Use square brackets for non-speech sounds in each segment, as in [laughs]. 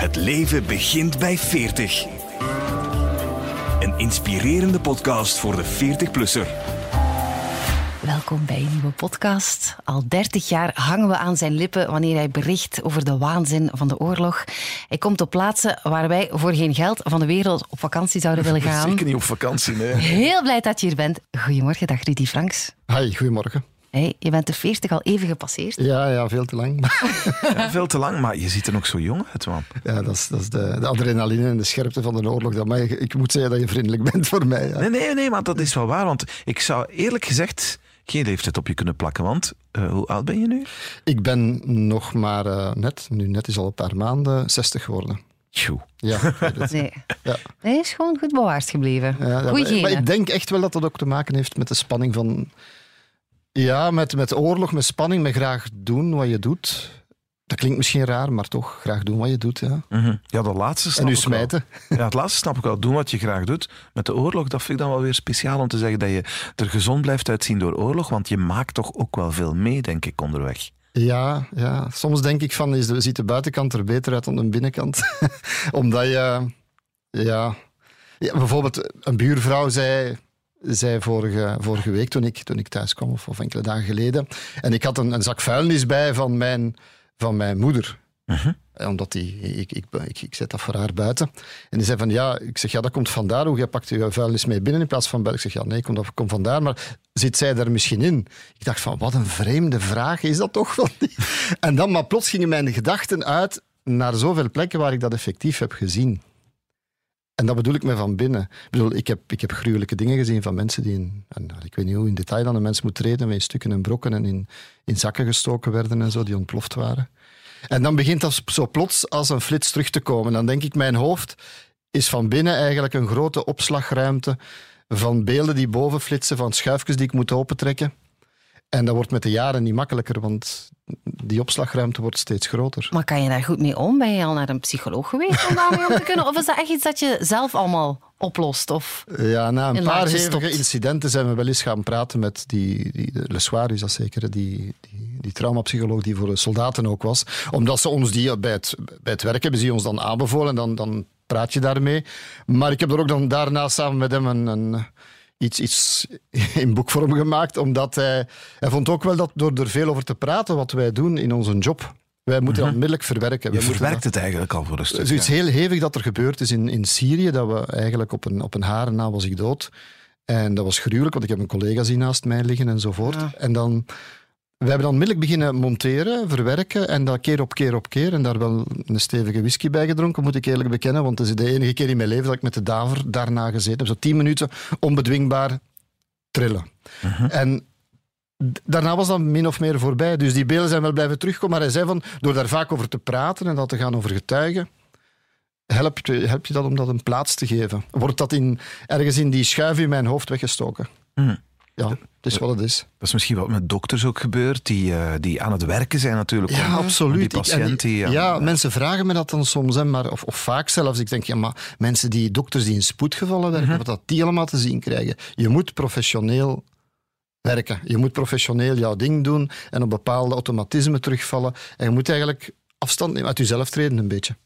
Het leven begint bij 40. Een inspirerende podcast voor de 40-plusser. Welkom bij een nieuwe podcast. Al 30 jaar hangen we aan zijn lippen wanneer hij bericht over de waanzin van de oorlog. Hij komt op plaatsen waar wij voor geen geld van de wereld op vakantie zouden willen [laughs] gaan. Zeker niet op vakantie, nee. Heel blij dat je hier bent. Goedemorgen, dag Rudy Franks. Hi, goedemorgen. Hey, je bent de 40 al even gepasseerd. Ja, ja, veel te lang. [laughs] Ja, veel te lang, maar je ziet er nog zo jong uit, man. Ja, dat is, dat is de, de adrenaline en de scherpte van de oorlog. Dat ik moet zeggen dat je vriendelijk bent voor mij. Ja. Nee, nee, nee, maar dat is wel waar, want ik zou eerlijk gezegd geen leeftijd op je kunnen plakken, want uh, hoe oud ben je nu? Ik ben nog maar uh, net, nu net is al een paar maanden, 60 geworden. Tjoe. Ja, [laughs] nee. ja. nee, is gewoon goed bewaard gebleven. Ja, maar, maar ik denk echt wel dat dat ook te maken heeft met de spanning van ja, met, met oorlog, met spanning, met graag doen wat je doet. Dat klinkt misschien raar, maar toch graag doen wat je doet. Ja, mm -hmm. ja dat laatste snap en nu smijten. Wel. [laughs] Ja, het laatste snap ik wel. Doen wat je graag doet. Met de oorlog, dat vind ik dan wel weer speciaal om te zeggen dat je er gezond blijft uitzien door oorlog. Want je maakt toch ook wel veel mee, denk ik, onderweg. Ja, ja. soms denk ik van, is de, ziet de buitenkant er beter uit dan de binnenkant. [laughs] Omdat je, ja, ja, bijvoorbeeld een buurvrouw zei zei vorige, vorige week toen ik, toen ik thuis kwam, of, of enkele dagen geleden. En ik had een, een zak vuilnis bij van mijn, van mijn moeder. Uh -huh. Omdat die, ik, ik, ik, ik zet dat voor haar buiten. En die zei van ja, ik zeg ja, dat komt vandaar. Hoe jij pakt je vuilnis mee binnen in plaats van buiten. Ik zeg ja, nee, komt, dat komt vandaar. Maar zit zij daar misschien in? Ik dacht van wat een vreemde vraag is dat toch? [laughs] en dan, maar plots gingen mijn gedachten uit naar zoveel plekken waar ik dat effectief heb gezien. En dat bedoel ik me van binnen. Ik, bedoel, ik, heb, ik heb gruwelijke dingen gezien van mensen die, in, en ik weet niet hoe in detail dan een mens moet treden, met stukken en brokken en in, in zakken gestoken werden en zo, die ontploft waren. En dan begint dat zo plots als een flits terug te komen. Dan denk ik, mijn hoofd is van binnen eigenlijk een grote opslagruimte van beelden die boven flitsen, van schuifjes die ik moet opentrekken. En dat wordt met de jaren niet makkelijker, want die opslagruimte wordt steeds groter. Maar kan je daar goed mee om? Ben je al naar een psycholoog geweest om daarmee om te kunnen? Of is dat echt iets dat je zelf allemaal oplost? Of ja, na een paar hevige incidenten zijn we wel eens gaan praten met die, die Le Soir is dat zeker, die, die, die traumapsycholoog die voor de soldaten ook was. Omdat ze ons die bij het, bij het werk hebben, ze ons dan aanbevolen en dan, dan praat je daarmee. Maar ik heb er ook dan daarna samen met hem een, een iets, iets in boekvorm gemaakt, omdat hij, hij vond ook wel dat door er veel over te praten wat wij doen in onze job, wij moeten dat onmiddellijk verwerken. Je verwerkt het eigenlijk al voor een stuk. Zoiets heel hevig dat er gebeurd is in, in Syrië, dat we eigenlijk op een, op een haren na was ik dood. En dat was gruwelijk, want ik heb een collega zien naast mij liggen enzovoort. Ja. En dan we hebben dan onmiddellijk beginnen monteren, verwerken en dat keer op keer op keer. En daar wel een stevige whisky bij gedronken, moet ik eerlijk bekennen. Want het is de enige keer in mijn leven dat ik met de daver daarna gezeten heb. Zo tien minuten onbedwingbaar trillen. Uh -huh. En daarna was dat min of meer voorbij. Dus die beelden zijn wel blijven terugkomen. Maar hij zei van, door daar vaak over te praten en dat te gaan over getuigen, help je, help je dat om dat een plaats te geven. Wordt dat in, ergens in die schuif in mijn hoofd weggestoken. Uh -huh. Ja, het is wat het is. Dat is misschien wat met dokters ook gebeurt, die, uh, die aan het werken zijn natuurlijk. Ja, om, absoluut. Die patiënt die, ik, ja, ja, mensen vragen me dat dan soms, hè, maar, of, of vaak zelfs. Ik denk, ja, maar mensen die, dokters die in spoedgevallen werken, uh -huh. wat dat die allemaal te zien krijgen. Je moet professioneel werken. Je moet professioneel jouw ding doen en op bepaalde automatismen terugvallen. En je moet eigenlijk afstand nemen uit jezelf treden een beetje.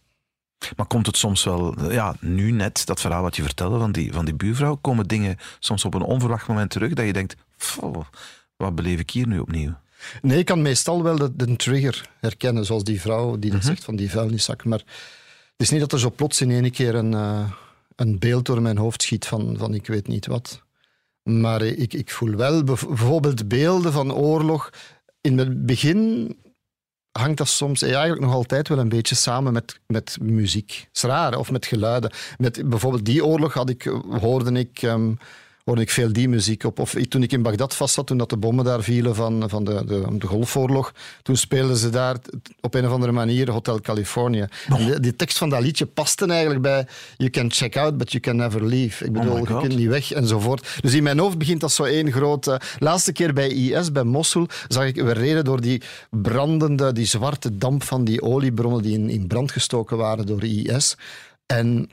Maar komt het soms wel, ja, nu net, dat verhaal wat je vertelde van die, van die buurvrouw, komen dingen soms op een onverwacht moment terug dat je denkt, wat beleef ik hier nu opnieuw? Nee, ik kan meestal wel de, de trigger herkennen, zoals die vrouw die dat mm -hmm. zegt van die vuilniszak. Maar het is niet dat er zo plots in één keer een, uh, een beeld door mijn hoofd schiet van, van ik weet niet wat. Maar ik, ik voel wel bijvoorbeeld beelden van oorlog. In het begin hangt dat soms ja, eigenlijk nog altijd wel een beetje samen met, met muziek. Het is of met geluiden. Met bijvoorbeeld die oorlog had ik, hoorde ik... Um, hoorde ik veel die muziek op. Of toen ik in Bagdad vast zat, toen dat de bommen daar vielen van, van de, de, de Golfoorlog, toen speelden ze daar op een of andere manier Hotel California. Oh. Die, die, tekst van dat liedje paste eigenlijk bij You can check out, but you can never leave. Ik bedoel, oh je kunt niet weg enzovoort. Dus in mijn hoofd begint dat zo één grote... Laatste keer bij IS, bij Mosul, zag ik, we reden door die brandende, die zwarte damp van die oliebronnen die in, in brand gestoken waren door IS. En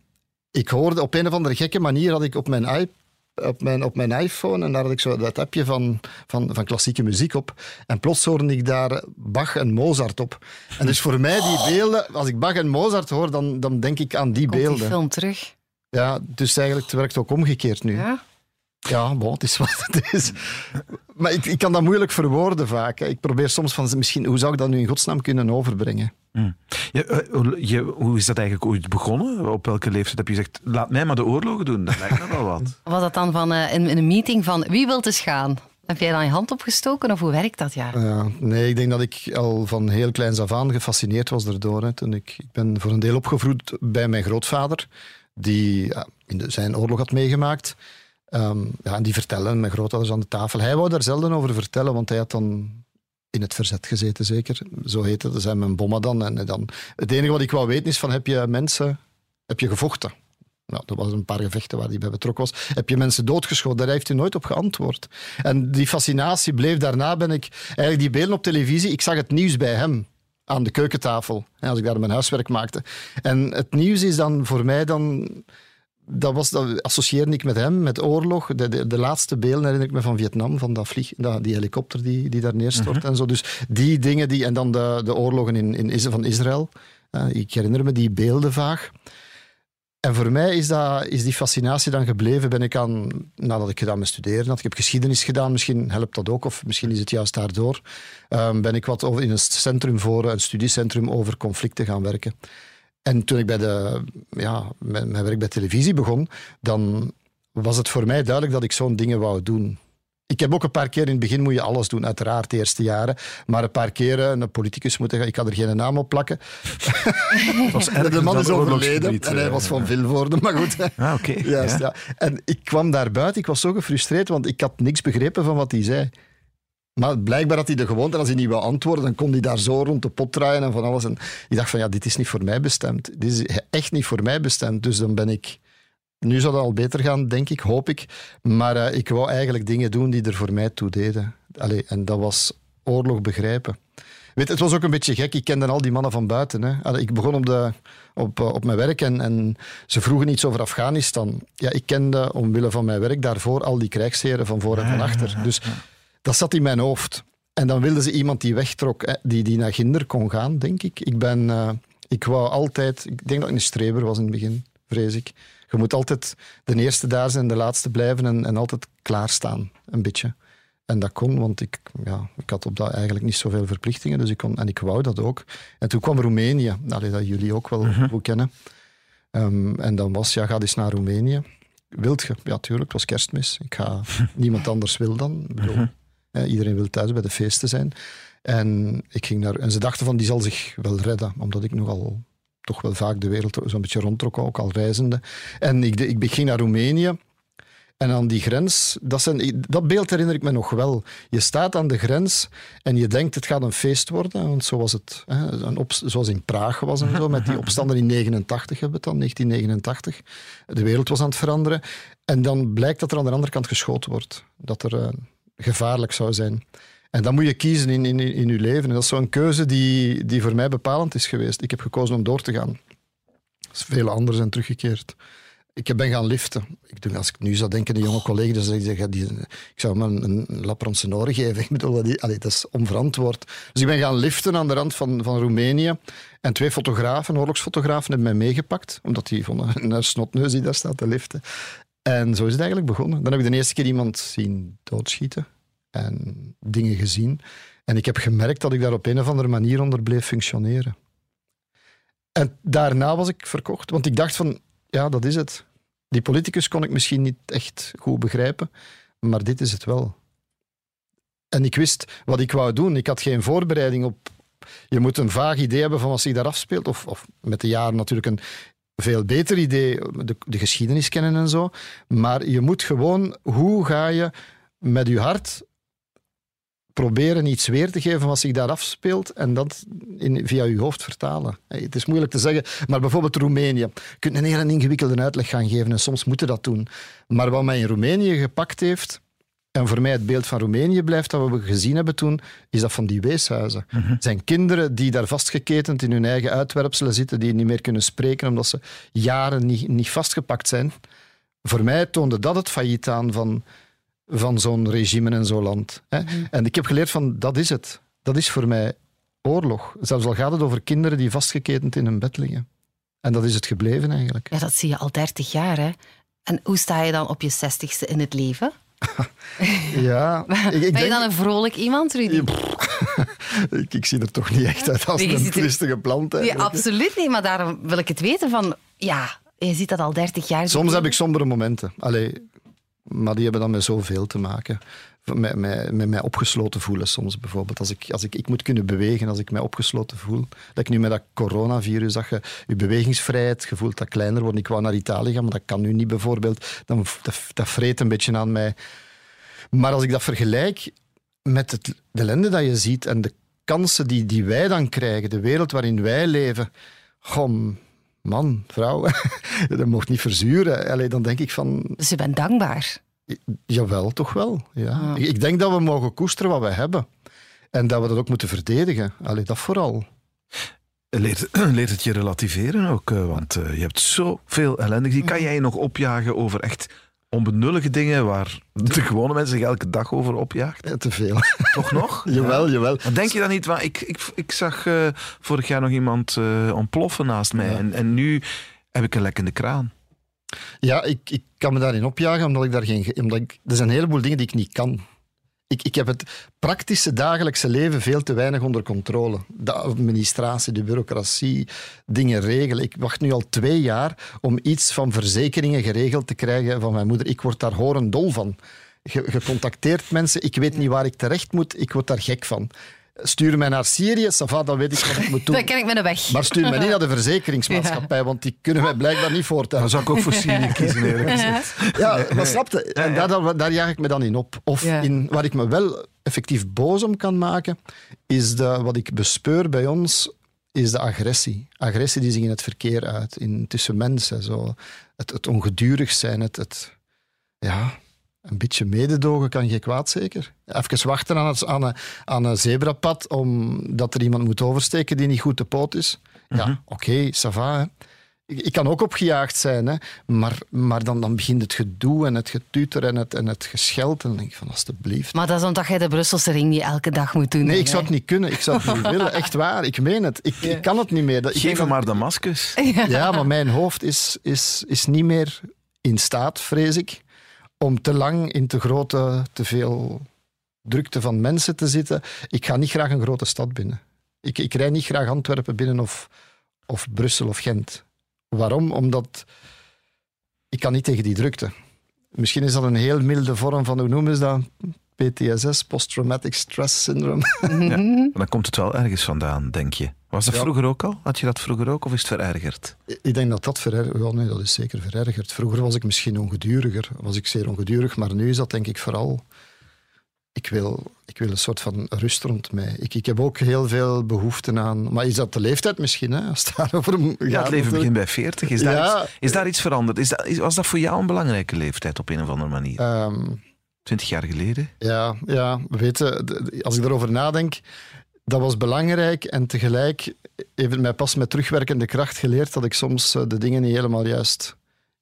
ik hoorde op een of andere gekke manier, had ik op mijn iPad op mijn, op mijn iPhone en daar had ik zo dat appje van, van, van klassieke muziek op. En plots hoorde ik daar Bach en Mozart op. En dus voor mij die beelden, als ik Bach en Mozart hoor, dan, dan denk ik aan die Komt die beelden. film terug? Ja, dus eigenlijk het werkt ook omgekeerd nu. Ja? Ja, bon, het is wat het is. Maar ik, ik kan dat moeilijk verwoorden vaak. hè. Ik probeer soms van, misschien, hoe zou ik dat nu in godsnaam kunnen overbrengen? Je, eh, hoe- je, hoe is dat eigenlijk ooit begonnen? Op welke leeftijd heb je gezegd, laat mij maar de oorlogen doen? Dat lijkt me wel wat. [laughs] Was dat dan van eh, in, in een meeting van wie wilt eens gaan? Heb jij dan je hand opgestoken of hoe werkt dat? Ja? Ja, nee, ik denk dat ik al van heel kleins af aan gefascineerd was daardoor. Hè. Toen ik, ik ben voor een deel opgevoed bij mijn grootvader, die ja, in de, zijn oorlog had meegemaakt. Ehm, ja, en die vertellen, mijn grootouders aan de tafel. Hij wou daar zelden over vertellen, want hij had dan in het verzet gezeten, zeker. Zo heette. Dat zijn mijn bomma dan. En dan. Het enige wat ik wou weten is van, heb je mensen... Heb je gevochten? Nou, er waren een paar gevechten waar hij bij betrokken was. Heb je mensen doodgeschoten? Daar heeft hij nooit op geantwoord. En die fascinatie bleef. Daarna ben ik... Eigenlijk die beelden op televisie, ik zag het nieuws bij hem aan de keukentafel, als ik daar mijn huiswerk maakte. En het nieuws is dan voor mij dan... Dat, was, dat associeerde ik met hem, met oorlog. De, de, de laatste beelden herinner ik me van Vietnam, van dat vlieg, dat, die helikopter die, die daar neerstort en zo. Dus die dingen, die, en dan de, de oorlogen in, in, van Israël. Eh, ik herinner me die beelden vaag. En voor mij is, dat, is die fascinatie dan gebleven. Ben ik aan, nadat ik gedaan met studeren had, ik heb geschiedenis gedaan, misschien helpt dat ook, of misschien is het juist daardoor, ehm, ben ik wat over, in een centrum voor, een studiecentrum over conflicten gaan werken. En toen ik bij de, ja, mijn, mijn werk bij televisie begon, dan was het voor mij duidelijk dat ik zo'n dingen wou doen. Ik heb ook een paar keer in het begin moet je alles doen, uiteraard de eerste jaren. Maar een paar keren een politicus moeten gaan. Ik had er geen naam op plakken. [laughs] De man is overleden en hij eh, was van Vilvoorde, maar goed. [laughs] Ah, oké. Juist, ja. ja. En ik kwam daar buiten, ik was zo gefrustreerd, want ik had niks begrepen van wat hij zei. Maar blijkbaar had hij de gewoonte, als hij niet wou antwoorden, dan kon hij daar zo rond de pot draaien en van alles. En ik dacht van, ja, dit is niet voor mij bestemd. Dit is echt niet voor mij bestemd. Dus dan ben ik... Nu zou dat al beter gaan, denk ik, hoop ik. Maar eh, ik wou eigenlijk dingen doen die er voor mij toe deden. Allee, en dat was oorlog begrijpen. Weet, het was ook een beetje gek. Ik kende al die mannen van buiten. Hè. Allee, ik begon op, de, op, eh, op mijn werk en, en ze vroegen iets over Afghanistan. Ja, ik kende omwille van mijn werk daarvoor al die krijgsheren van voor en van achter. Dus dat zat in mijn hoofd. En dan wilden ze iemand die wegtrok, hè, die, die naar Ginder kon gaan, denk ik. Ik ben... eh, ik wou altijd... Ik denk dat ik een streber was in het begin, vrees ik. Je moet altijd de eerste daar zijn, de laatste blijven en, en altijd klaarstaan, een beetje. En dat kon, want ik, ja, ik had op dat eigenlijk niet zoveel verplichtingen. Dus ik kon, en ik wou dat ook. En toen kwam Roemenië, Allee, dat jullie ook wel goed kennen. Ehm, en dan was, ja, ga eens naar Roemenië. Wilt je? Ja, tuurlijk, het was kerstmis. Ik ga, [laughs] niemand anders wil dan. Ik bedoel, hè, iedereen wil thuis bij de feesten zijn. En, ik ging naar, en ze dachten van, die zal zich wel redden, omdat ik nogal toch wel vaak de wereld zo'n beetje rondtrok, ook al reizende. En ik, ik ging naar Roemenië. En aan die grens, dat, zijn, dat beeld herinner ik me nog wel. Je staat aan de grens en je denkt het gaat een feest worden. Want zo was het, hè, een op, zoals in Praag was en zo, met die [laughs] opstanden in 89 hebben we het dan, 1989. De wereld was aan het veranderen. En dan blijkt dat er aan de andere kant geschoten wordt. Dat er eh, gevaarlijk zou zijn. En dan moet je kiezen in, in, in je leven. En dat is zo'n keuze die, die voor mij bepalend is geweest. Ik heb gekozen om door te gaan. Dus vele anderen zijn teruggekeerd. Ik ben gaan liften. Ik denk, als ik nu zou denken, de jonge collega's, dan zeg ik, ja, die, ik zou hem een, een lap rond zijn oren geven. [laughs] Ik bedoel, dat, die, allee, dat is onverantwoord. Dus ik ben gaan liften aan de rand van, van Roemenië. En twee fotografen, oorlogsfotografen, hebben mij meegepakt. Omdat die vonden een snotneus die daar staat te liften. En zo is het eigenlijk begonnen. Dan heb ik de eerste keer iemand zien doodschieten. En dingen gezien. En ik heb gemerkt dat ik daar op een of andere manier onder bleef functioneren. En daarna was ik verkocht. Want ik dacht van, ja, dat is het. Die politicus kon ik misschien niet echt goed begrijpen, maar dit is het wel. En ik wist wat ik wou doen. Ik had geen voorbereiding op. Je moet een vaag idee hebben van wat zich daar afspeelt. Of, of met de jaren natuurlijk een veel beter idee, de, de geschiedenis kennen en zo. Maar je moet gewoon, hoe ga je met je hart proberen iets weer te geven wat zich daar afspeelt en dat in, via je hoofd vertalen. Het is moeilijk te zeggen, maar bijvoorbeeld Roemenië. Je kunt een hele ingewikkelde uitleg gaan geven en soms moeten dat doen. Maar wat mij in Roemenië gepakt heeft, en voor mij het beeld van Roemenië blijft dat we gezien hebben toen, is dat van die weeshuizen. Het zijn kinderen die daar vastgeketend in hun eigen uitwerpselen zitten, die niet meer kunnen spreken omdat ze jaren niet, niet vastgepakt zijn. Voor mij toonde dat het failliet aan van, van zo'n regime en zo'n land. Hè. En ik heb geleerd van, dat is het. Dat is voor mij oorlog. Zelfs al gaat het over kinderen die vastgeketend in een bed liggen. En dat is het gebleven eigenlijk. Ja, dat zie je al 30 jaar, hè? En hoe sta je dan op je zestigste in het leven? Ja, [laughs] ik, ik ben je denk- dan een vrolijk iemand, Rudy? [laughs] ik, ik zie er toch niet echt uit als Nee, je een tristige plant. Ja, absoluut niet, maar daarom wil ik het weten van... Ja, je ziet dat al 30 jaar. Soms heb ik sombere momenten. Allee, maar die hebben dan met zoveel te maken. Met, mij opgesloten voelen soms bijvoorbeeld. Als ik, als ik, ik moet kunnen bewegen als ik mij opgesloten voel. Dat ik nu met dat coronavirus, dat je je bewegingsvrijheid, je dat kleiner wordt. Ik wou naar Italië gaan, maar dat kan nu niet bijvoorbeeld. Dan, dat, dat vreet een beetje aan mij. Maar als ik dat vergelijk met het, de ellende dat je ziet en de kansen die, die wij dan krijgen, de wereld waarin wij leven, goh, man, vrouw, [laughs] dat mocht niet verzuren. Dan denk ik van, Dus je bent dankbaar. Jawel, toch wel. Ja. Ik, denk dat we mogen koesteren wat we hebben. En dat we dat ook moeten verdedigen. Allee, dat vooral. Leert, [clears throat] leert het je relativeren ook? eh, Want eh, je hebt zoveel ellende gezien. Kan jij je nog opjagen over echt onbenullige dingen waar de gewone mensen zich elke dag over opjaagt? Ja, te veel. [laughs] Toch nog? jawel, jawel. Maar denk je dan niet, waar ik, ik, ik zag eh, vorig jaar nog iemand eh, ontploffen naast mij Ja. en, en nu heb ik een lekkende kraan. Ja, ik, ik kan me daarin opjagen, omdat ik daar geen... ge- Omdat ik, er zijn een heleboel dingen die ik niet kan. Ik, ik heb het praktische dagelijkse leven veel te weinig onder controle. De administratie, de bureaucratie, dingen regelen. Ik wacht nu al twee jaar om iets van verzekeringen geregeld te krijgen van mijn moeder. Ik word daar horendol van. Je, je contacteert mensen, ik weet niet waar ik terecht moet, ik word daar gek van. Stuur mij naar Syrië, Sava, dan weet ik wat ik moet [laughs] doen. Dan ken ik een weg. Maar stuur mij niet [laughs] naar de verzekeringsmaatschappij, want die kunnen mij blijkbaar niet voortellen. Dan zou ik ook voor Syrië [laughs] kiezen, eerlijk gezegd. Ja, maar snapte? En daar, daar, daar jaag ik me dan in op. Of Ja. in, waar ik me wel effectief boos om kan maken, is de, wat ik bespeur bij ons, is de agressie. Agressie die zich in het verkeer uit, in, tussen mensen. Zo. Het, het ongedurig zijn, het, het, ja, een beetje mededogen kan geen kwaad zeker. Even wachten aan, het, aan, een, aan een zebrapad omdat er iemand moet oversteken die niet goed te poot is. Ja, oké, ça va, hè. Ik, ik kan ook opgejaagd zijn, hè. Maar, maar dan, dan begint het gedoe en het getuter en het, en het gescheld. En dan denk ik van, alstublieft. Maar dat is omdat jij de Brusselse ring niet elke dag moet doen. Nee, ik hè? zou het niet kunnen. Ik zou het niet willen. Echt waar. Ik meen het. Ik, ik kan het niet meer. Dat- Geef denk hem maar Damascus. Ja, maar mijn hoofd is, is, is niet meer in staat, vrees ik, om te lang in te grote, te veel drukte van mensen te zitten. Ik ga niet graag een grote stad binnen. Ik, ik rij niet graag Antwerpen binnen of, of Brussel of Gent. Waarom? Omdat ik kan niet tegen die drukte. Misschien is dat een heel milde vorm van, hoe noemen ze dat? PTSS, Post-Traumatic Stress Syndrome. [laughs] Ja. Maar dan komt het wel ergens vandaan, denk je. Was dat Ja. vroeger ook al? Had je dat vroeger ook of is het verergerd? Ik denk dat dat verergerd... Ja, nee, dat is zeker verergerd. Vroeger was ik misschien ongeduriger. Was ik zeer ongedurig. Maar nu is dat denk ik vooral... Ik wil, ik wil een soort van rust rond mij. Ik, ik heb ook heel veel behoefte aan... Maar is dat de leeftijd misschien, hè? Als [laughs] daarover gaat. Ja, het leven begint bij 40. Is daar, Ja. iets, is daar iets veranderd? Is dat, is- was dat voor jou een belangrijke leeftijd op een of andere manier? Ehm, 20 jaar geleden? ja, ja, weet je, als ik erover nadenk... Dat was belangrijk en tegelijk heeft het mij pas met terugwerkende kracht geleerd dat ik soms eh, de dingen niet helemaal juist,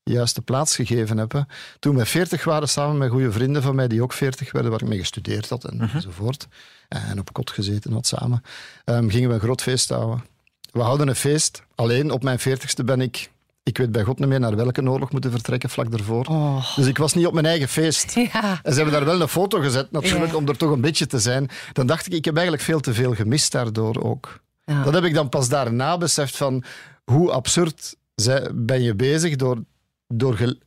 juist de plaats gegeven heb. hè. Toen we 40 waren, samen met goede vrienden van mij die ook 40 werden, waar ik mee gestudeerd had en, enzovoort, en op kot gezeten had samen, ehm, gingen we een groot feest houden. We houden een feest. Alleen op mijn 40ste ben ik, ik weet bij God niet meer naar welke oorlog moeten vertrekken vlak daarvoor. Oh. Dus ik was niet op mijn eigen feest. [laughs] Ja. En ze hebben daar wel een foto gezet, natuurlijk, Ja. om er toch een beetje te zijn. Dan dacht ik, ik heb eigenlijk veel te veel gemist daardoor ook. Ja. Dat heb ik dan pas daarna beseft van hoe absurd ben je bezig door, door ge,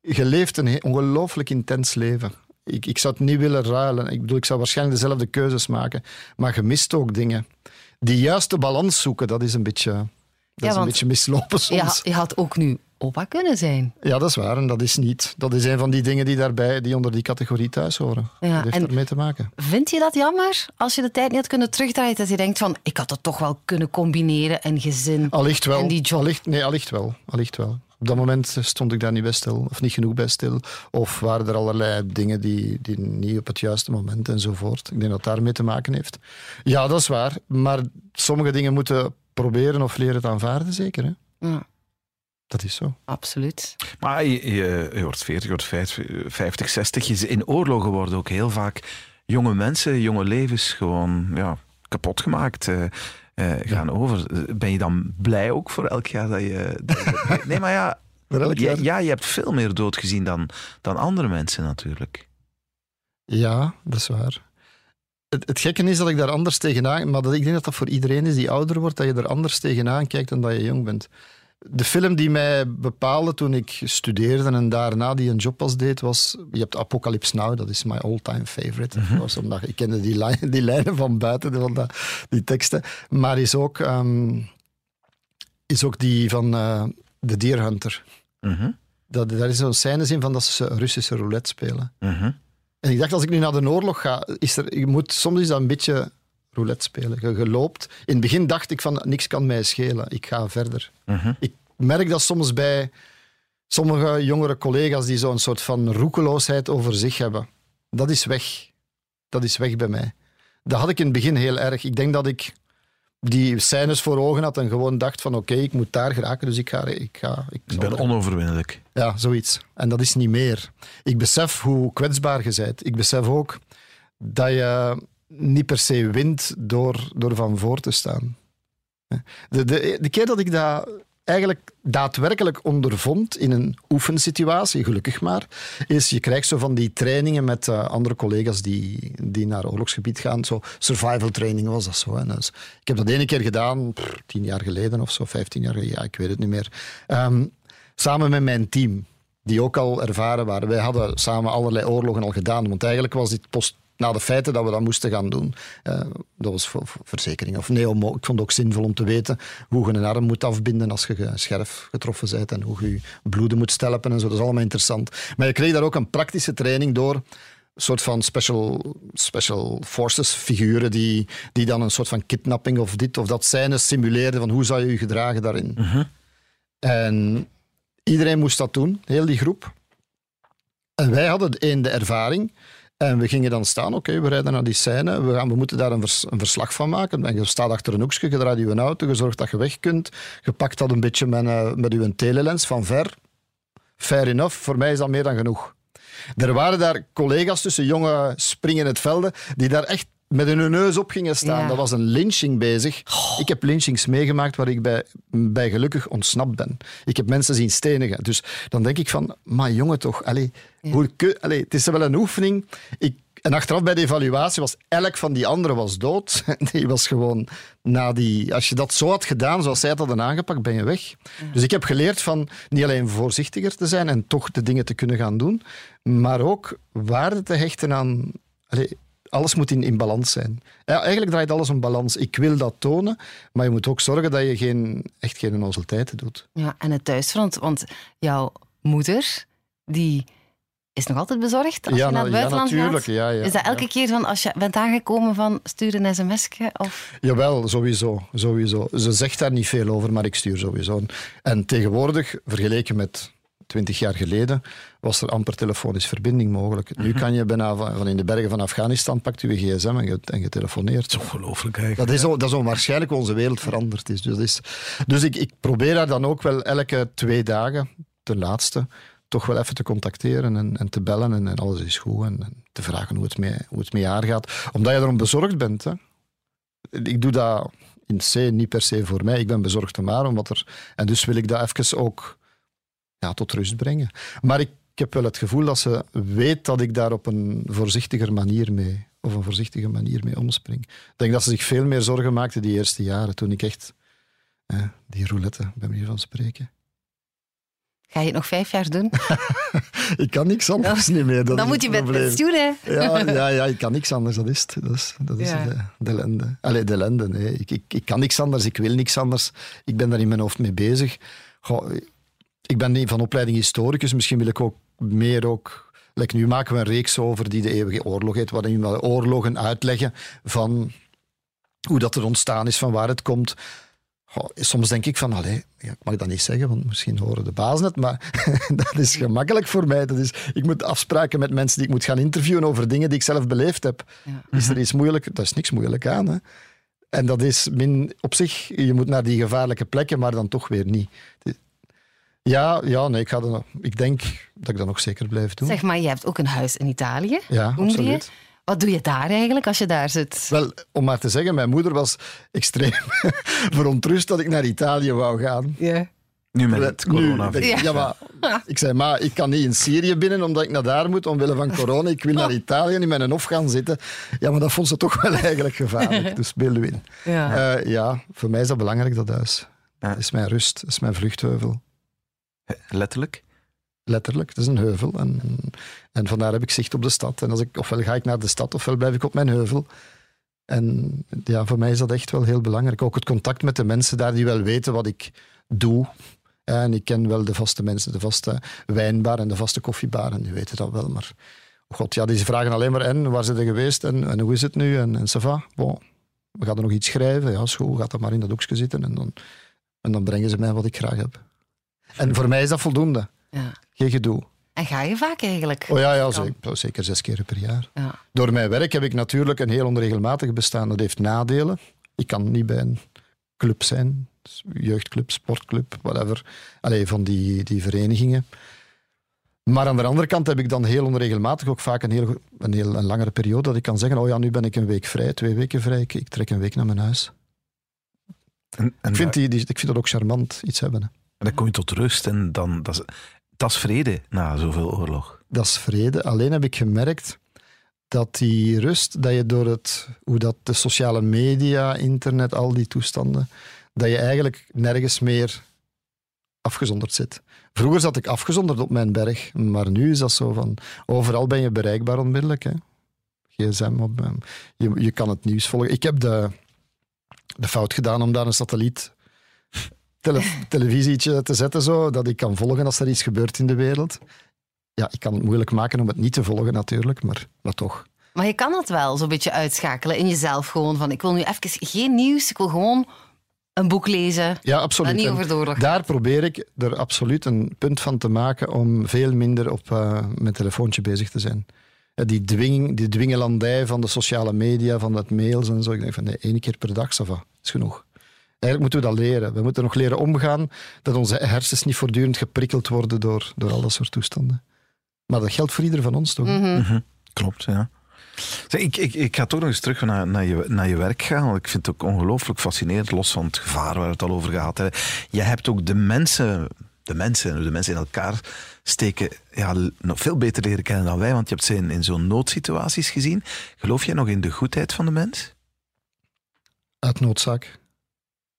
je leeft een ongelooflijk intens leven. Ik, ik zou het niet willen ruilen. Ik bedoel, ik zou waarschijnlijk dezelfde keuzes maken. Maar je mist ook dingen. Die juiste balans zoeken, dat is een beetje, dat is een beetje mislopen soms. Ja, je had ook nu opa kunnen zijn. Ja, dat is waar. En dat is niet. Dat is een van die dingen die daarbij, die onder die categorie thuis horen. Ja, dat heeft en- ermee te maken. Vind je dat jammer als je de tijd niet had kunnen terugdraaien? Dat je denkt van, ik had het toch wel kunnen combineren, een gezin Allicht wel. en die job. Allicht, nee, allicht wel. Allicht wel. Op dat moment stond ik daar niet bij stil, of niet genoeg bij stil. Of waren er allerlei dingen die, die niet op het juiste moment enzovoort. Ik denk dat het daarmee te maken heeft. Ja, dat is waar. Maar sommige dingen moeten proberen of leren te aanvaarden, zeker. Hè? Ja. Dat is zo. Absoluut. Maar je, je, je wordt 40, je wordt 50, 60. Je- In oorlogen worden ook heel vaak jonge mensen, jonge levens gewoon ja, kapot gemaakt. eh, eh, gaan over. Ben je dan blij ook voor elk jaar dat je. dat je- [laughs] nee, maar ja, ja, ja, je hebt veel meer dood gezien dan, dan andere mensen natuurlijk. Ja, dat is waar. Het, het gekke is dat ik daar anders tegenaan... Maar dat, ik denk dat dat voor iedereen is die ouder wordt, dat je er anders tegenaan kijkt dan dat je jong bent. De film die mij bepaalde toen ik studeerde en daarna die een job pas deed, was... Je hebt Apocalypse Now, dat is my all-time favorite. of course, omdat ik kende die, lijn, die lijnen van buiten, van dat, die teksten. Maar is ook, ehm, is ook die van eh The Deer Hunter. Mhm, Dat, daar is zo'n scène in van dat ze Russische roulette spelen. mhm. En ik dacht, als ik nu naar de oorlog ga, is er, je moet, soms is dat een beetje roulette spelen. Je, je loopt. In het begin dacht ik van, niks kan mij schelen. Ik ga verder. Mhm. Ik merk dat soms bij sommige jongere collega's die zo'n soort van roekeloosheid over zich hebben. Dat is weg. Dat is weg bij mij. Dat had ik in het begin heel erg. Ik denk dat ik die scènes voor ogen had en gewoon dacht van oké, ik moet daar geraken, dus ik ga... Ik, ga, ik, Ik ben onoverwinnelijk. ja, zoiets. En dat is niet meer. Ik besef hoe kwetsbaar je bent. Ik besef ook dat je niet per se wint door, door van voor te staan. De, de, de keer dat ik dat eigenlijk daadwerkelijk ondervond in een oefensituatie, gelukkig maar, is je krijgt zo van die trainingen met eh, andere collega's die, die naar oorlogsgebied gaan. Zo survival training was dat zo. Dus ik heb dat ene keer gedaan, tien jaar geleden of zo, vijftien jaar geleden, ja, ik weet het niet meer. Ehm, samen met mijn team, die ook al ervaren waren. Wij hadden samen allerlei oorlogen al gedaan, want eigenlijk was dit post na de feiten dat we dat moesten gaan doen. Eh, dat was voor, voor verzekering. Of nee, om, ik vond het ook zinvol om te weten hoe je een arm moet afbinden als je scherf getroffen bent en hoe je je bloeden moet stelpen en zo. Dat is allemaal interessant. Maar je kreeg daar ook een praktische training door een soort van special, special forces figuren die, die dan een soort van kidnapping of dit of dat scène simuleerden van hoe zou je je gedragen daarin. En iedereen moest dat doen, heel die groep. En wij hadden één de ervaring. En we gingen dan staan, oké, we rijden naar die scène, we, gaan, we moeten daar een, vers- een verslag van maken. En je staat achter een hoekje, je draait je auto, je zorgt dat je weg kunt. Je pakt dat een beetje met, eh, met je telelens van ver. Fair enough, voor mij is dat meer dan genoeg. Er waren daar collega's tussen jonge springen in het velden die daar echt met hun neus op gingen staan. Ja. Dat was een lynching bezig. Ik heb lynchings meegemaakt waar ik bij, bij gelukkig ontsnapt ben. Ik heb mensen zien stenigen. Dus dan denk ik van, maar jongen toch, allee, hoe kun- allee, het is wel een oefening. Ik, en achteraf bij de evaluatie was elk van die anderen was dood. [laughs] Die was gewoon na die... Als je dat zo had gedaan, zoals zij het hadden aangepakt, ben je weg. Dus ik heb geleerd van niet alleen voorzichtiger te zijn en toch de dingen te kunnen gaan doen, maar ook waarde te hechten aan... Allee, alles moet in, in balans zijn. Ja, eigenlijk draait alles om balans. Ik wil dat tonen, maar je moet ook zorgen dat je geen, echt geen onnozeliteiten doet. Ja, en het thuisfront, want jouw moeder, die is nog altijd bezorgd als ja, je naar na- het ja, buitenland natuurlijk. gaat? Ja, ja, is dat ja. elke keer van als je bent aangekomen van stuur een sms'je? Of... Jawel, sowieso, sowieso. Ze zegt daar niet veel over, maar ik stuur sowieso. En tegenwoordig, vergeleken met twintig jaar geleden, was er amper telefonische verbinding mogelijk. Nu kan je bijna van, van in de bergen van Afghanistan, pakt je gsm en je, en je telefoneert. Ongelooflijk eigenlijk. Dat is, zo, dat is onwaarschijnlijk hoe onze wereld veranderd is. Dus, dat is, dus ik, ik probeer haar dan ook wel elke twee dagen, ten laatste, toch wel even te contacteren en, en te bellen en, en alles is goed. En, en te vragen hoe het, mee, hoe het haar gaat. Omdat je erom bezorgd bent. Hè. Ik doe dat in C niet per se voor mij. Ik ben bezorgd om haar. Omdat er, en dus wil ik dat even ook ja, tot rust brengen. Maar ik, ik heb wel het gevoel dat ze weet dat ik daar op een voorzichtiger manier mee, of een voorzichtige manier mee omspring. Ik denk dat ze zich veel meer zorgen maakte die eerste jaren, toen ik echt eh, die roulette, bij manier van spreken. Ga je het nog vijf jaar doen? [laughs] Ik kan niks anders niet meer. Dan moet je met pensioen, hè? Ja, [laughs] ja, ja, ik kan niks anders. Dat is het. Dat is, dat is Ja. de, de ellende. Allee, de ellende. Nee. Ik, ik, ik kan niks anders. Ik wil niks anders. Ik ben daar in mijn hoofd mee bezig. Goh, ik ben van opleiding historicus. Misschien wil ik ook meer ook... Like, nu maken we een reeks over die de eeuwige oorlog heet, waarin we oorlogen uitleggen van hoe dat er ontstaan is, van waar het komt. Goh, soms denk ik van, allee, ja, ik mag dat niet zeggen, want misschien horen de bazen het, maar [laughs] dat is gemakkelijk voor mij. Dat is, ik moet afspraken met mensen die ik moet gaan interviewen over dingen die ik zelf beleefd heb. Ja. Is er iets moeilijk? Daar is niks moeilijk aan. Hè? En dat is min, op zich, je moet naar die gevaarlijke plekken, maar dan toch weer niet. Ja, ja nee, ik, ga dan, ik denk dat ik dat nog zeker blijf doen. Zeg maar, je hebt ook een huis in Italië. ja, absoluut. Wat doe je daar eigenlijk als je daar zit? Wel, om maar te zeggen, mijn moeder was extreem [laughs] verontrust dat ik naar Italië wou gaan. Ja. Nu met het corona. ik, Ja. ja, maar [laughs] ik zei, maar ik kan niet in Syrië binnen omdat ik naar daar moet omwille van corona. Ik wil naar [laughs] Italië in mijn hof gaan zitten. Ja, maar dat vond ze toch wel eigenlijk gevaarlijk. Dus beeld u in. Ja. Eh, ja, voor mij is dat belangrijk, dat huis. Ja. Dat is mijn rust, dat is mijn vluchtheuvel. Letterlijk. Letterlijk, het is een heuvel. En, en vandaar heb ik zicht op de stad. En als ik, ofwel ga ik naar de stad, ofwel blijf ik op mijn heuvel. En ja, voor mij is dat echt wel heel belangrijk. Ook het contact met de mensen daar die wel weten wat ik doe. En ik ken wel de vaste mensen, de vaste wijnbar en de vaste koffiebar. En die weten dat wel. Maar oh god, ja, die vragen alleen maar en waar zijn ze geweest en, en hoe is het nu? En, en ça va. We gaan er nog iets schrijven. Ja, goed, gaat dat maar in dat hoekje zitten. En dan, en dan brengen ze mij wat ik graag heb. En voor mij is dat voldoende. ja. Geen gedoe. En ga je vaak eigenlijk? Oh ja, ja zeker, zeker zes keer per jaar. Ja. Door mijn werk heb ik natuurlijk een heel onregelmatig bestaan. Dat heeft nadelen. Ik kan niet bij een club zijn, jeugdclub, sportclub, whatever. Allee, van die, die verenigingen. Maar aan de andere kant heb ik dan heel onregelmatig ook vaak een heel, een heel een langere periode dat ik kan zeggen, oh ja, nu ben ik een week vrij, twee weken vrij, ik, ik trek een week naar mijn huis. En, en Ik vind, die, die, ik vind dat ook charmant, iets hebben. hè. Dan kom je tot rust en dan, dat, is, dat is vrede na zoveel oorlog. dat is vrede. Alleen heb ik gemerkt dat die rust, dat je door het, hoe dat de sociale media, internet, al die toestanden, dat je eigenlijk nergens meer afgezonderd zit. Vroeger zat ik afgezonderd op mijn berg, maar nu is dat zo van, overal ben je bereikbaar onmiddellijk. Hè. gsm, op, eh, je, je kan het nieuws volgen. Ik heb de, de fout gedaan om daar een satelliet tele, televisietje te zetten, zo, dat ik kan volgen als er iets gebeurt in de wereld. Ja, ik kan het moeilijk maken om het niet te volgen natuurlijk, maar, maar toch. Maar je kan dat wel zo'n beetje uitschakelen in jezelf. Gewoon van, ik wil nu even geen nieuws, ik wil gewoon een boek lezen. Ja, Dat absoluut. niet over. Daar probeer ik er absoluut een punt van te maken om veel minder op eh, mijn telefoontje bezig te zijn. Eh, Die, dwing, die dwingelandij van de sociale media, van het mails en zo. Ik denk van nee, één keer per dag, ça va, is genoeg. Eigenlijk moeten we dat leren. We moeten nog leren omgaan dat onze hersens niet voortdurend geprikkeld worden door, door al dat soort toestanden. Maar dat geldt voor ieder van ons toch? Mhm. Mhm, Klopt, ja. Zeg, ik, ik, ik ga toch nog eens terug naar, naar, je, naar je werk gaan, want ik vind het ook ongelooflijk fascinerend, los van het gevaar waar we het al over gehad hebben. Je hebt ook de mensen, de mensen, de mensen in elkaar steken, ja, nog veel beter leren kennen dan wij, want je hebt ze in, in zo'n noodsituaties gezien. Geloof jij nog in de goedheid van de mens? Uit noodzaak.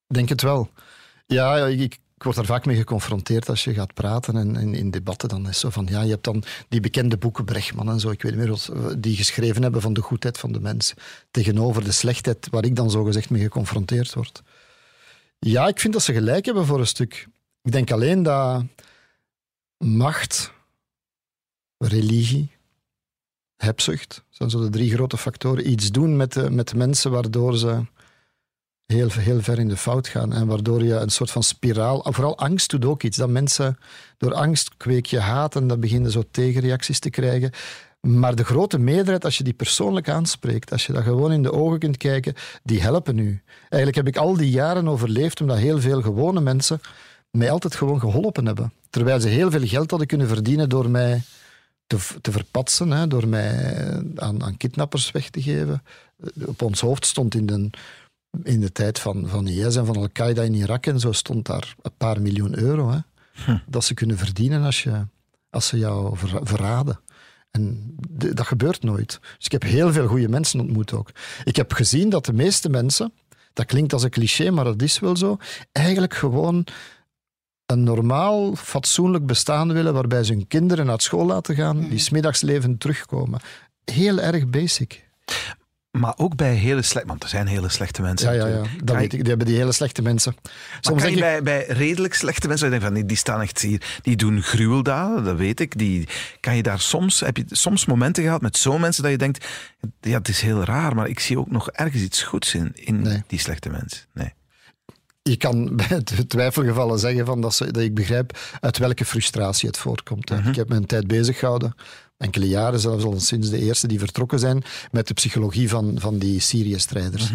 Denk het wel. Ja, ik, ik word daar vaak mee geconfronteerd als je gaat praten en, in debatten. Dan is zo van, ja, je hebt dan die bekende boeken, Brechtman en zo, ik weet niet meer, wat, eh, die geschreven hebben van de goedheid van de mens. Tegenover de slechtheid waar ik dan zogezegd mee geconfronteerd word. Ja, ik vind dat ze gelijk hebben voor een stuk. Ik denk alleen dat macht, religie, hebzucht, zijn zo de drie grote factoren, iets doen met de, met de mensen waardoor ze heel, heel ver in de fout gaan. En waardoor je een soort van spiraal... Vooral angst doet ook iets. Dat mensen... Door angst kweek je haat en dan beginnen zo tegenreacties te krijgen. Maar de grote meerderheid, als je die persoonlijk aanspreekt, als je dat gewoon in de ogen kunt kijken, die helpen nu. Eigenlijk heb ik al die jaren overleefd omdat heel veel gewone mensen mij altijd gewoon geholpen hebben. Terwijl ze heel veel geld hadden kunnen verdienen door mij te, te verpatsen, hè, door mij aan, aan kidnappers weg te geven. Op ons hoofd stond in de, in de tijd van, van IS en van Al-Qaeda in Irak en zo stond daar een paar miljoen euro. Hè, Dat ze kunnen verdienen als, je, als ze jou ver- verraden. En dat gebeurt nooit. Dus ik heb heel veel goede mensen ontmoet ook. Ik heb gezien dat de meeste mensen, dat klinkt als een cliché, maar dat is wel zo, eigenlijk gewoon een normaal, fatsoenlijk bestaan willen waarbij ze hun kinderen naar school laten gaan, die smiddags levend terugkomen. Heel erg basic. Maar ook bij hele slechte... Want er zijn hele slechte mensen. Ja, ja, ja. Dat weet ik. Die hebben die hele slechte mensen. Soms kan denk je ik, bij, bij redelijk slechte mensen, denkt van, nee, die staan echt hier, die doen gruweldaden, dat weet ik. Die, kan je daar soms, heb je soms momenten gehad met zo'n mensen dat je denkt, ja, het is heel raar, maar ik zie ook nog ergens iets goeds in, in Nee. die slechte mensen. Nee. Je kan [laughs] bij twijfelgevallen zeggen van dat, ze, dat ik begrijp uit welke frustratie het voortkomt. hè. Ik heb een tijd bezig gehouden, enkele jaren zelfs al sinds de eerste die vertrokken zijn, met de psychologie van, van die Syrië-strijders.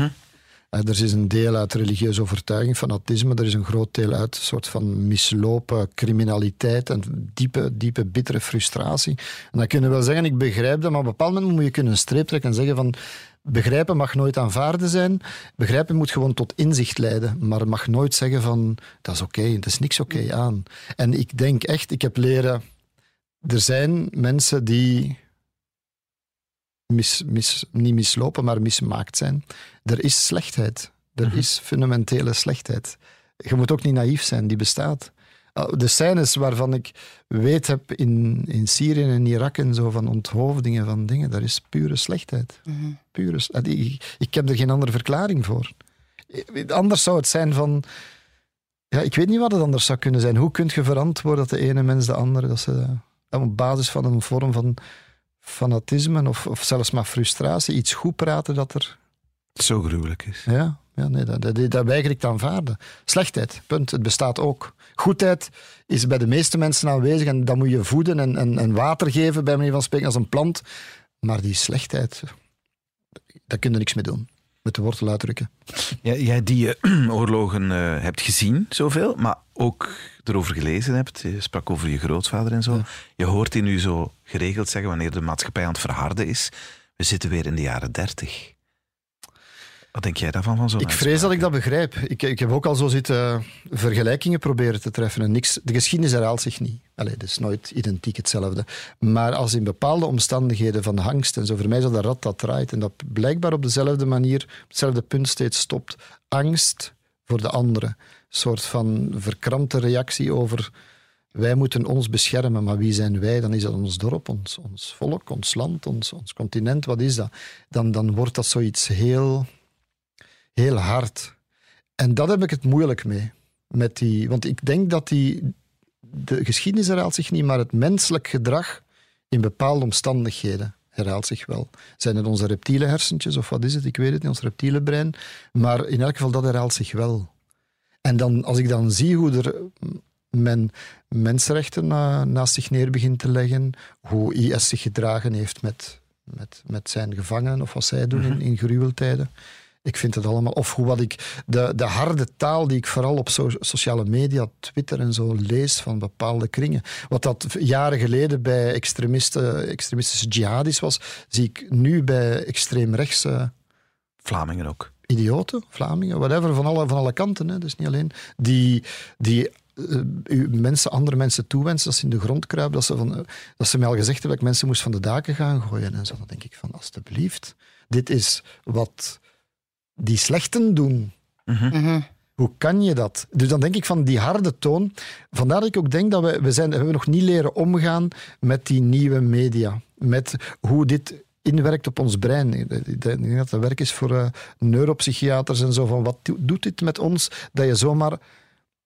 Er is een deel uit religieuze overtuiging, fanatisme. Er is een groot deel uit een soort van mislopen criminaliteit en diepe, diepe, bittere frustratie. En dan kunnen we wel zeggen, ik begrijp dat, maar op een bepaald moment moet je kunnen streep trekken en zeggen van begrijpen mag nooit aanvaarden zijn. Begrijpen moet gewoon tot inzicht leiden, maar mag nooit zeggen van dat is oké, okay, er is niks oké aan. En ik denk echt, ik heb leren, er zijn mensen die mis, mis, niet mislopen, maar mismaakt zijn. Er is slechtheid. Er mhm. is fundamentele slechtheid. Je moet ook niet naïef zijn, die bestaat. De scènes waarvan ik weet heb in, in Syrië en Irak en zo van onthoofdingen van dingen, dat is pure slechtheid. Mm pure, ik, ik heb er geen andere verklaring voor. Anders zou het zijn van. Ja, ik weet niet wat het anders zou kunnen zijn. Hoe kun je verantwoorden dat de ene mens de andere, dat ze op basis van een vorm van fanatisme of, of zelfs maar frustratie iets goed praten dat er... Zo gruwelijk is. Ja, ja nee, dat, dat, dat weiger ik te aanvaarden. Slechtheid, punt. Het bestaat ook. Goedheid is bij de meeste mensen aanwezig en dat moet je voeden en, en, en water geven, bij manier van spreken, als een plant. Maar die slechtheid, daar kun je niks mee doen met de wortel uitdrukken. Ja, jij die uh, [clears throat] oorlogen uh, hebt gezien, zoveel, maar ook erover gelezen hebt. Je sprak over je grootvader en zo. Je hoort die nu zo geregeld zeggen wanneer de maatschappij aan het verharden is. We zitten weer in de jaren dertig. Wat denk jij daarvan? Van zo'n ik vrees dat ik dat begrijp. Ik, ik heb ook al zo zitten vergelijkingen proberen te treffen. En niks, de geschiedenis herhaalt zich niet. Allee, het is nooit identiek hetzelfde. Maar als in bepaalde omstandigheden van angst en zo, voor mij is dat een rad dat draait en dat blijkbaar op dezelfde manier, op hetzelfde punt steeds stopt. Angst voor de andere. Een soort van verkrampte reactie over wij moeten ons beschermen, maar wie zijn wij? Dan is dat ons dorp, ons, ons volk, ons land, ons, ons continent. Wat is dat? Dan, dan wordt dat zoiets heel heel hard. En dat heb ik het moeilijk mee. Met die, want ik denk dat die, de geschiedenis herhaalt zich niet, maar het menselijk gedrag in bepaalde omstandigheden herhaalt zich wel. Zijn het onze reptiele hersentjes of wat is het? Ik weet het niet, ons reptiele brein. Maar in elk geval, dat herhaalt zich wel. En dan, als ik dan zie hoe er men mensenrechten naast zich neer begint te leggen, hoe IS zich gedragen heeft met, met, met zijn gevangenen of wat zij doen in, mhm. in gruweltijden. Ik vind het allemaal. Of hoe wat ik. De, de harde taal die ik vooral op sociale media, Twitter en zo lees van bepaalde kringen. Wat dat jaren geleden bij extremisten, extremistische jihadis was, zie ik nu bij extreemrechtse. Vlamingen ook. Idioten, Vlamingen, whatever, van alle, van alle kanten. Hè. Dus niet alleen. Die, die uh, mensen, andere mensen toewensen, dat ze in de grond kruipen, dat ze, van, dat ze mij al gezegd hebben dat ik mensen moest van de daken gaan gooien en zo. Dan denk ik van, alstublieft, dit is wat die slechten doen. Mhm. Hoe kan je dat? Dus dan denk ik van die harde toon. Vandaar dat ik ook denk dat we, we, zijn, we hebben nog niet leren omgaan met die nieuwe media. Met hoe dit inwerkt op ons brein. Ik denk dat dat werk is voor uh, neuropsychiaters en zo. Van wat doet dit met ons? Dat je zomaar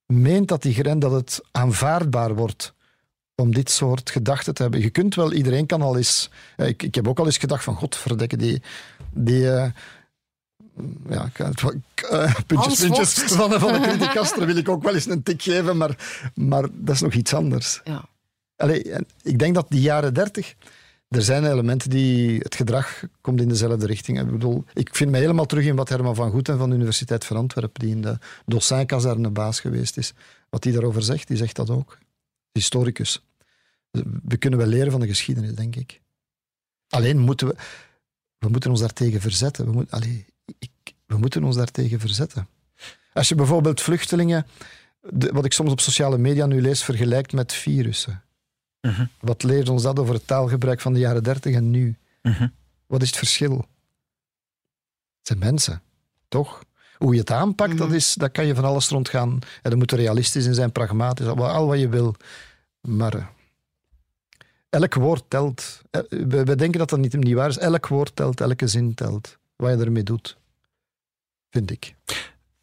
meent dat die grens dat het aanvaardbaar wordt om dit soort gedachten te hebben. Je kunt wel, iedereen kan al eens... Ik, ik heb ook al eens gedacht van, godverdekke, die, die, uh, ja, uh, puntjes, puntjes van, van de criticaster [laughs] wil ik ook wel eens een tik geven, maar, maar dat is nog iets anders. Ja. Allee, ik denk dat die jaren dertig, er zijn elementen die, het gedrag komt in dezelfde richting. Ik bedoel, ik vind mij helemaal terug in wat Herman van Goeten van de Universiteit van Antwerpen, die in de Dossin-kazerne baas geweest is, wat hij daarover zegt, die zegt dat ook. Historicus. We kunnen wel leren van de geschiedenis, denk ik. Alleen moeten we, we moeten ons daartegen verzetten. We moeten, allee, we moeten ons daartegen verzetten. Als je bijvoorbeeld vluchtelingen, wat ik soms op sociale media nu lees, vergelijkt met virussen. Mhm. Wat leert ons dat over het taalgebruik van de jaren dertig en nu? Mhm. Wat is het verschil? Het zijn mensen, toch? Hoe je het aanpakt, dat, mhm. is, dat kan je van alles rondgaan. En dat moet realistisch in zijn, pragmatisch, al wat je wil. Maar eh, elk woord telt. Eh, we, denken dat dat niet, niet waar is. Elk woord telt, elke zin telt wat je ermee doet. Vind ik.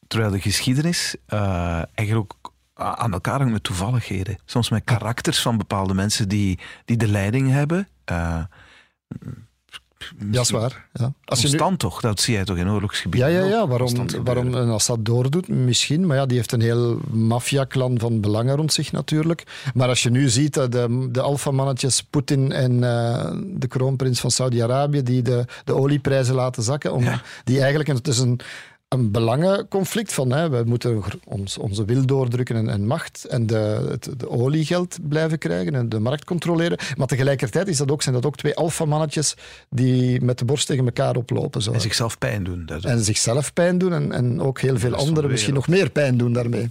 Terwijl de geschiedenis uh, eigenlijk ook aan elkaar hangt met toevalligheden. Soms met karakters van bepaalde mensen die, die de leiding hebben. Uh, ja, is waar. Ja. Als je nu... toch? Dat zie jij toch in oorlogsgebieden? Ja, ja, ja. Waarom, waarom een Assad doordoet, misschien. Maar ja, die heeft een heel maffiaklan van belangen rond zich natuurlijk. Maar als je nu ziet dat de, de alfamannetjes Poetin en uh, de kroonprins van Saudi-Arabië, die de, de olieprijzen laten zakken, om, die eigenlijk, het is een een belangenconflict van hè, we moeten ons, onze wil doordrukken en, en macht en de, het de oliegeld blijven krijgen en de markt controleren. Maar tegelijkertijd is dat ook, zijn dat ook twee alfamannetjes die met de borst tegen elkaar oplopen. Zo. En zichzelf pijn doen. daardoor. En zichzelf pijn doen en, en ook heel veel anderen de misschien nog meer pijn doen daarmee.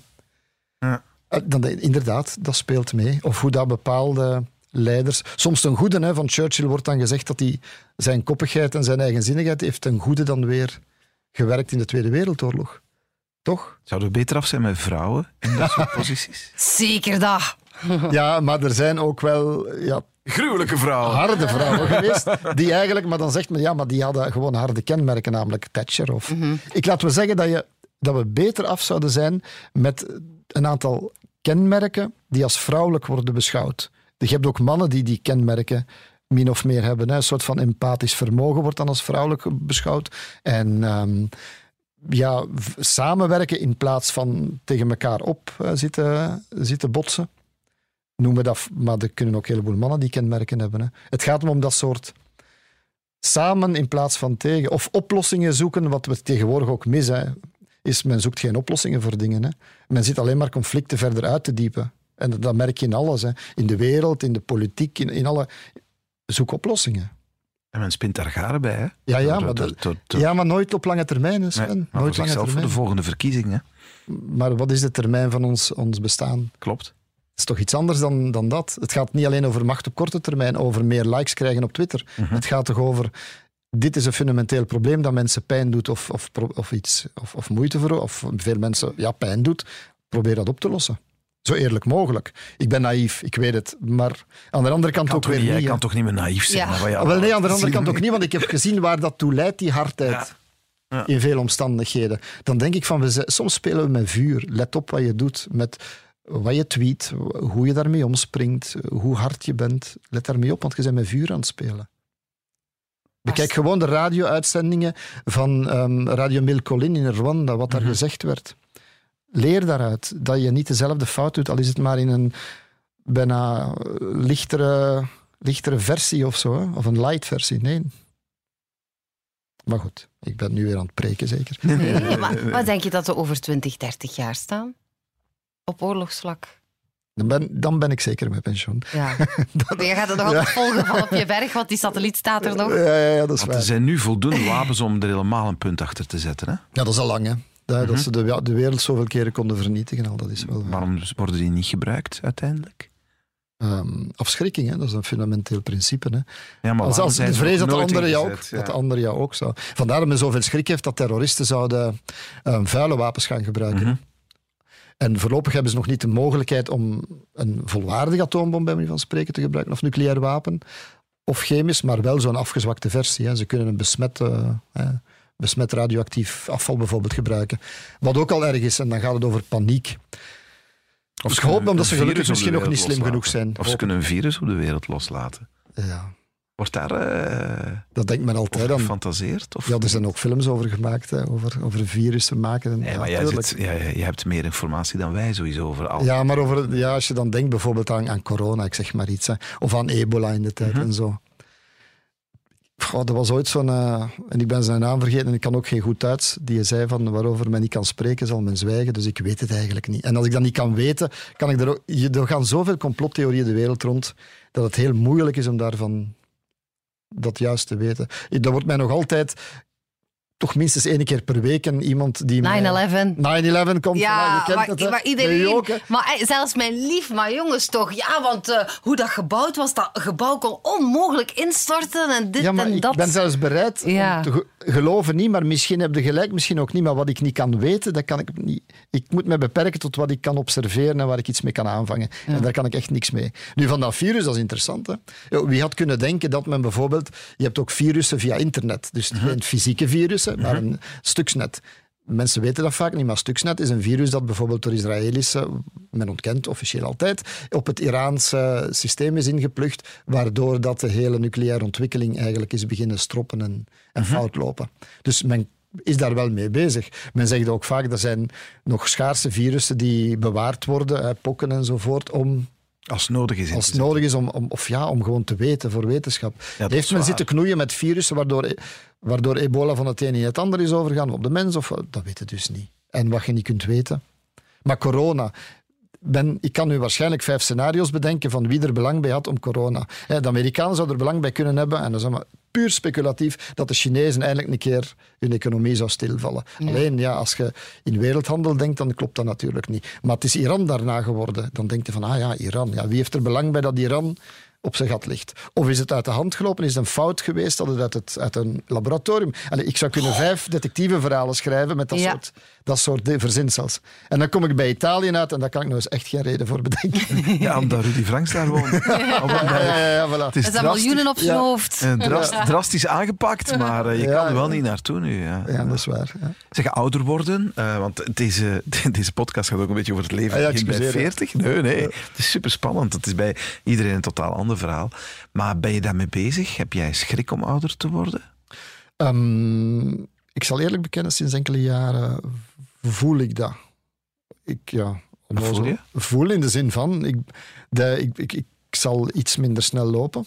Ja. Eh, Dan, inderdaad, dat speelt mee. Of hoe dat bepaalde leiders... Soms ten goede, hè, van Churchill wordt dan gezegd dat hij zijn koppigheid en zijn eigenzinnigheid heeft ten goede dan weer gewerkt in de Tweede Wereldoorlog. Toch? Zouden we beter af zijn met vrouwen in dat soort [laughs] posities? Zeker dat. [laughs] Ja, maar er zijn ook wel ja, Gruwelijke vrouwen. harde vrouwen [laughs] geweest, die eigenlijk, maar dan zegt men, ja, maar die hadden gewoon harde kenmerken, namelijk Thatcher. Of, Ik laat wel zeggen dat, je, dat we beter af zouden zijn met een aantal kenmerken die als vrouwelijk worden beschouwd. Je hebt ook mannen die die kenmerken min of meer hebben. Een soort van empathisch vermogen wordt dan als vrouwelijk beschouwd. En ehm, ja, samenwerken in plaats van tegen elkaar op eh, zitten, zitten botsen. Noemen we dat, maar er kunnen ook een heleboel mannen die kenmerken hebben. Hè. Het gaat om dat soort samen in plaats van tegen. Of oplossingen zoeken, wat we tegenwoordig ook missen. Is men zoekt geen oplossingen voor dingen. Hè. Men zit alleen maar conflicten verder uit te diepen. En dat merk je in alles. Hè. In de wereld, in de politiek, in, in alle. Zoek oplossingen. En men spint daar garen bij, hè? Ja, ja, maar, door- dat- door- door- ja, maar nooit op lange termijn, hè, Sven. Nee, maar voor nooit lange zichzelf voor de termijn. volgende verkiezingen. Maar wat is de termijn van ons, ons bestaan? Klopt. Het is toch iets anders dan, dan dat. Het gaat niet alleen over macht op korte termijn, over meer likes krijgen op Twitter. Mhm. Het gaat toch over. Dit is een fundamenteel probleem dat mensen pijn doet of, of, of iets, of, of moeite voor, of veel mensen ja, pijn doet. Probeer dat op te lossen. Zo eerlijk mogelijk. Ik ben naïef, ik weet het. Maar aan de andere kant Kan ook toch weer niet, jij kan toch niet meer naïef zijn? Ja. Ah, wel, nee, aan de andere kant ook niet, want ik heb gezien waar dat toe leidt, die hardheid. Ja. In veel omstandigheden. Dan denk ik van, we, zijn- soms spelen we met vuur. Let op wat je doet, met wat je tweet, hoe je daarmee omspringt, hoe hard je bent. Let daarmee op, want je bent met vuur aan het spelen. Bekijk gewoon de radio-uitzendingen van ehm, Radio Milcolin in Rwanda, wat daar Mhm. gezegd werd. Leer daaruit dat je niet dezelfde fout doet, al is het maar in een bijna eh, lichtere, lichtere versie of zo, hè? of een light versie. Nee. Maar goed, ik ben nu weer aan het preken, zeker. Nee, nee, [laughs] Nee, nee, maar wat denk je dat we over 20, 30 jaar staan? Op oorlogsvlak. Dan ben, dan ben ik zeker met pensioen. Ja. [laughs] Je gaat het nog altijd volgen van op je berg, want die satelliet staat er nog. Ja, ja, ja, dat is Want er waar. zijn nu voldoende wapens om er helemaal een punt achter te zetten. Hè? Ja, dat is al lang, hè. Dat, Mhm. dat ze de, de wereld zoveel keren konden vernietigen, al, dat is wel... Waarom worden die niet gebruikt uiteindelijk? ehm, afschrikking, hè. dat is een fundamenteel principe. Hè. Ja, maar Als, als de vrees dat de andere jou ook, ingezet? dat de Ja. andere jou ook zou. Vandaar dat men zoveel schrik heeft dat terroristen zouden ehm, vuile wapens gaan gebruiken. Mhm. En voorlopig hebben ze nog niet de mogelijkheid om een volwaardige atoombom, bij manier van spreken, te gebruiken, of nucleair wapen, of chemisch, maar wel zo'n afgezwakte versie. Hè. Ze kunnen een besmet, eh, hè, besmet radioactief afval bijvoorbeeld gebruiken. Wat ook al erg is, en dan gaat het over paniek. Of ik ze hoop kunnen omdat ze gelukkig misschien nog niet slim genoeg zijn. Of ze kunnen een virus op de wereld loslaten. Ja, Wordt daar eh dat denkt men altijd aan. gefantaseerd? Of Ja, er zijn ook films over gemaakt, hè, over, over virussen maken. En, Nee, ja, maar jij, zit, ja, je hebt meer informatie dan wij sowieso over al. Ja, maar over, ja, als je dan denkt bijvoorbeeld aan, aan corona, ik zeg maar iets, hè, of aan ebola in de tijd Mhm. en zo. Goh, er was ooit zo'n, eh, en ik ben zijn naam vergeten en ik kan ook geen goed Duits, die zei van waarover men niet kan spreken, zal men zwijgen, dus ik weet het eigenlijk niet. En als ik dat niet kan weten, kan ik er ook... je- Er gaan zoveel complottheorieën de wereld rond, dat het heel moeilijk is om daarvan dat juist te weten. Dat wordt mij nog altijd, toch minstens één keer per week, een iemand die... mij- 9-11. 9-11 komt Ja, maar, het, maar iedereen... Hè? maar eh, zelfs mijn lief, maar jongens toch. Ja, want eh, hoe dat gebouwd was, dat gebouw kon onmogelijk instorten en dit Ja, maar en ik dat. ben zelfs bereid Ja. om te geloven niet, maar misschien heb je gelijk, misschien ook niet. Maar wat ik niet kan weten, dat kan ik niet. Ik moet me beperken tot wat ik kan observeren en waar ik iets mee kan aanvangen. En daar kan ik echt niks mee. Nu, van dat virus, dat is interessant. Hè? Wie had kunnen denken dat men bijvoorbeeld... Je hebt ook virussen via internet. Dus geen fysieke virussen, maar een stuksnet. Mensen weten dat vaak niet, maar Stuxnet is een virus dat bijvoorbeeld door Israëlische, men ontkent officieel altijd, op het Iraanse systeem is ingeplucht, waardoor dat de hele nucleaire ontwikkeling eigenlijk is beginnen stroppen en, en fout lopen. Dus men is daar wel mee bezig. Men zegt ook vaak, er zijn nog schaarse virussen die bewaard worden, hè, pokken enzovoort, om Als het nodig is. Als het nodig is om, om, of ja, om gewoon te weten voor wetenschap. Heeft men waar. zitten knoeien met virussen waardoor, waardoor ebola van het een in het ander is overgegaan op de mens? Of, dat weet je dus niet. En wat je niet kunt weten. Maar corona. Ben, ik kan nu waarschijnlijk vijf scenario's bedenken van wie er belang bij had om corona. Hè, De Amerikanen zouden er belang bij kunnen hebben, en dat is allemaal puur speculatief, dat de Chinezen eindelijk een keer hun economie zou stilvallen. Alleen, ja, als je in wereldhandel denkt, dan klopt dat natuurlijk niet. Maar het is Iran daarna geworden. Dan denk je van, ah ja, Iran. Ja, wie heeft er belang bij dat Iran op zijn gat ligt. Of is het uit de hand gelopen? Is het een fout geweest dat het uit, het, uit een laboratorium... Allee, ik zou kunnen vijf detectiveverhalen schrijven met dat, Ja. soort, dat soort verzinsels. En dan kom ik bij Italië uit en daar kan ik nou eens echt geen reden voor bedenken. Ja, omdat Rudy Franks daar woont. Ja, [laughs] berg. ja, ja, ja, voilà. Het is Er zijn miljoenen op zijn Ja. hoofd. eh, drast- drastisch aangepakt, maar eh, je Ja, kan er wel ja. niet naartoe nu. Ja. Ja, dat is waar. Ja. Zeg, ouder worden, eh, want deze, [laughs] deze podcast gaat ook een beetje over het leven Ah ja, ja. 40. Nee, nee, het is super spannend. Het is bij iedereen een totaal ander verhaal. Maar ben je daarmee bezig? Heb jij schrik om ouder te worden? Ehm, ik zal eerlijk bekennen, sinds enkele jaren voel ik dat. Ik, ja, voel je? Voel in de zin van, ik, de, ik, ik, ik zal iets minder snel lopen.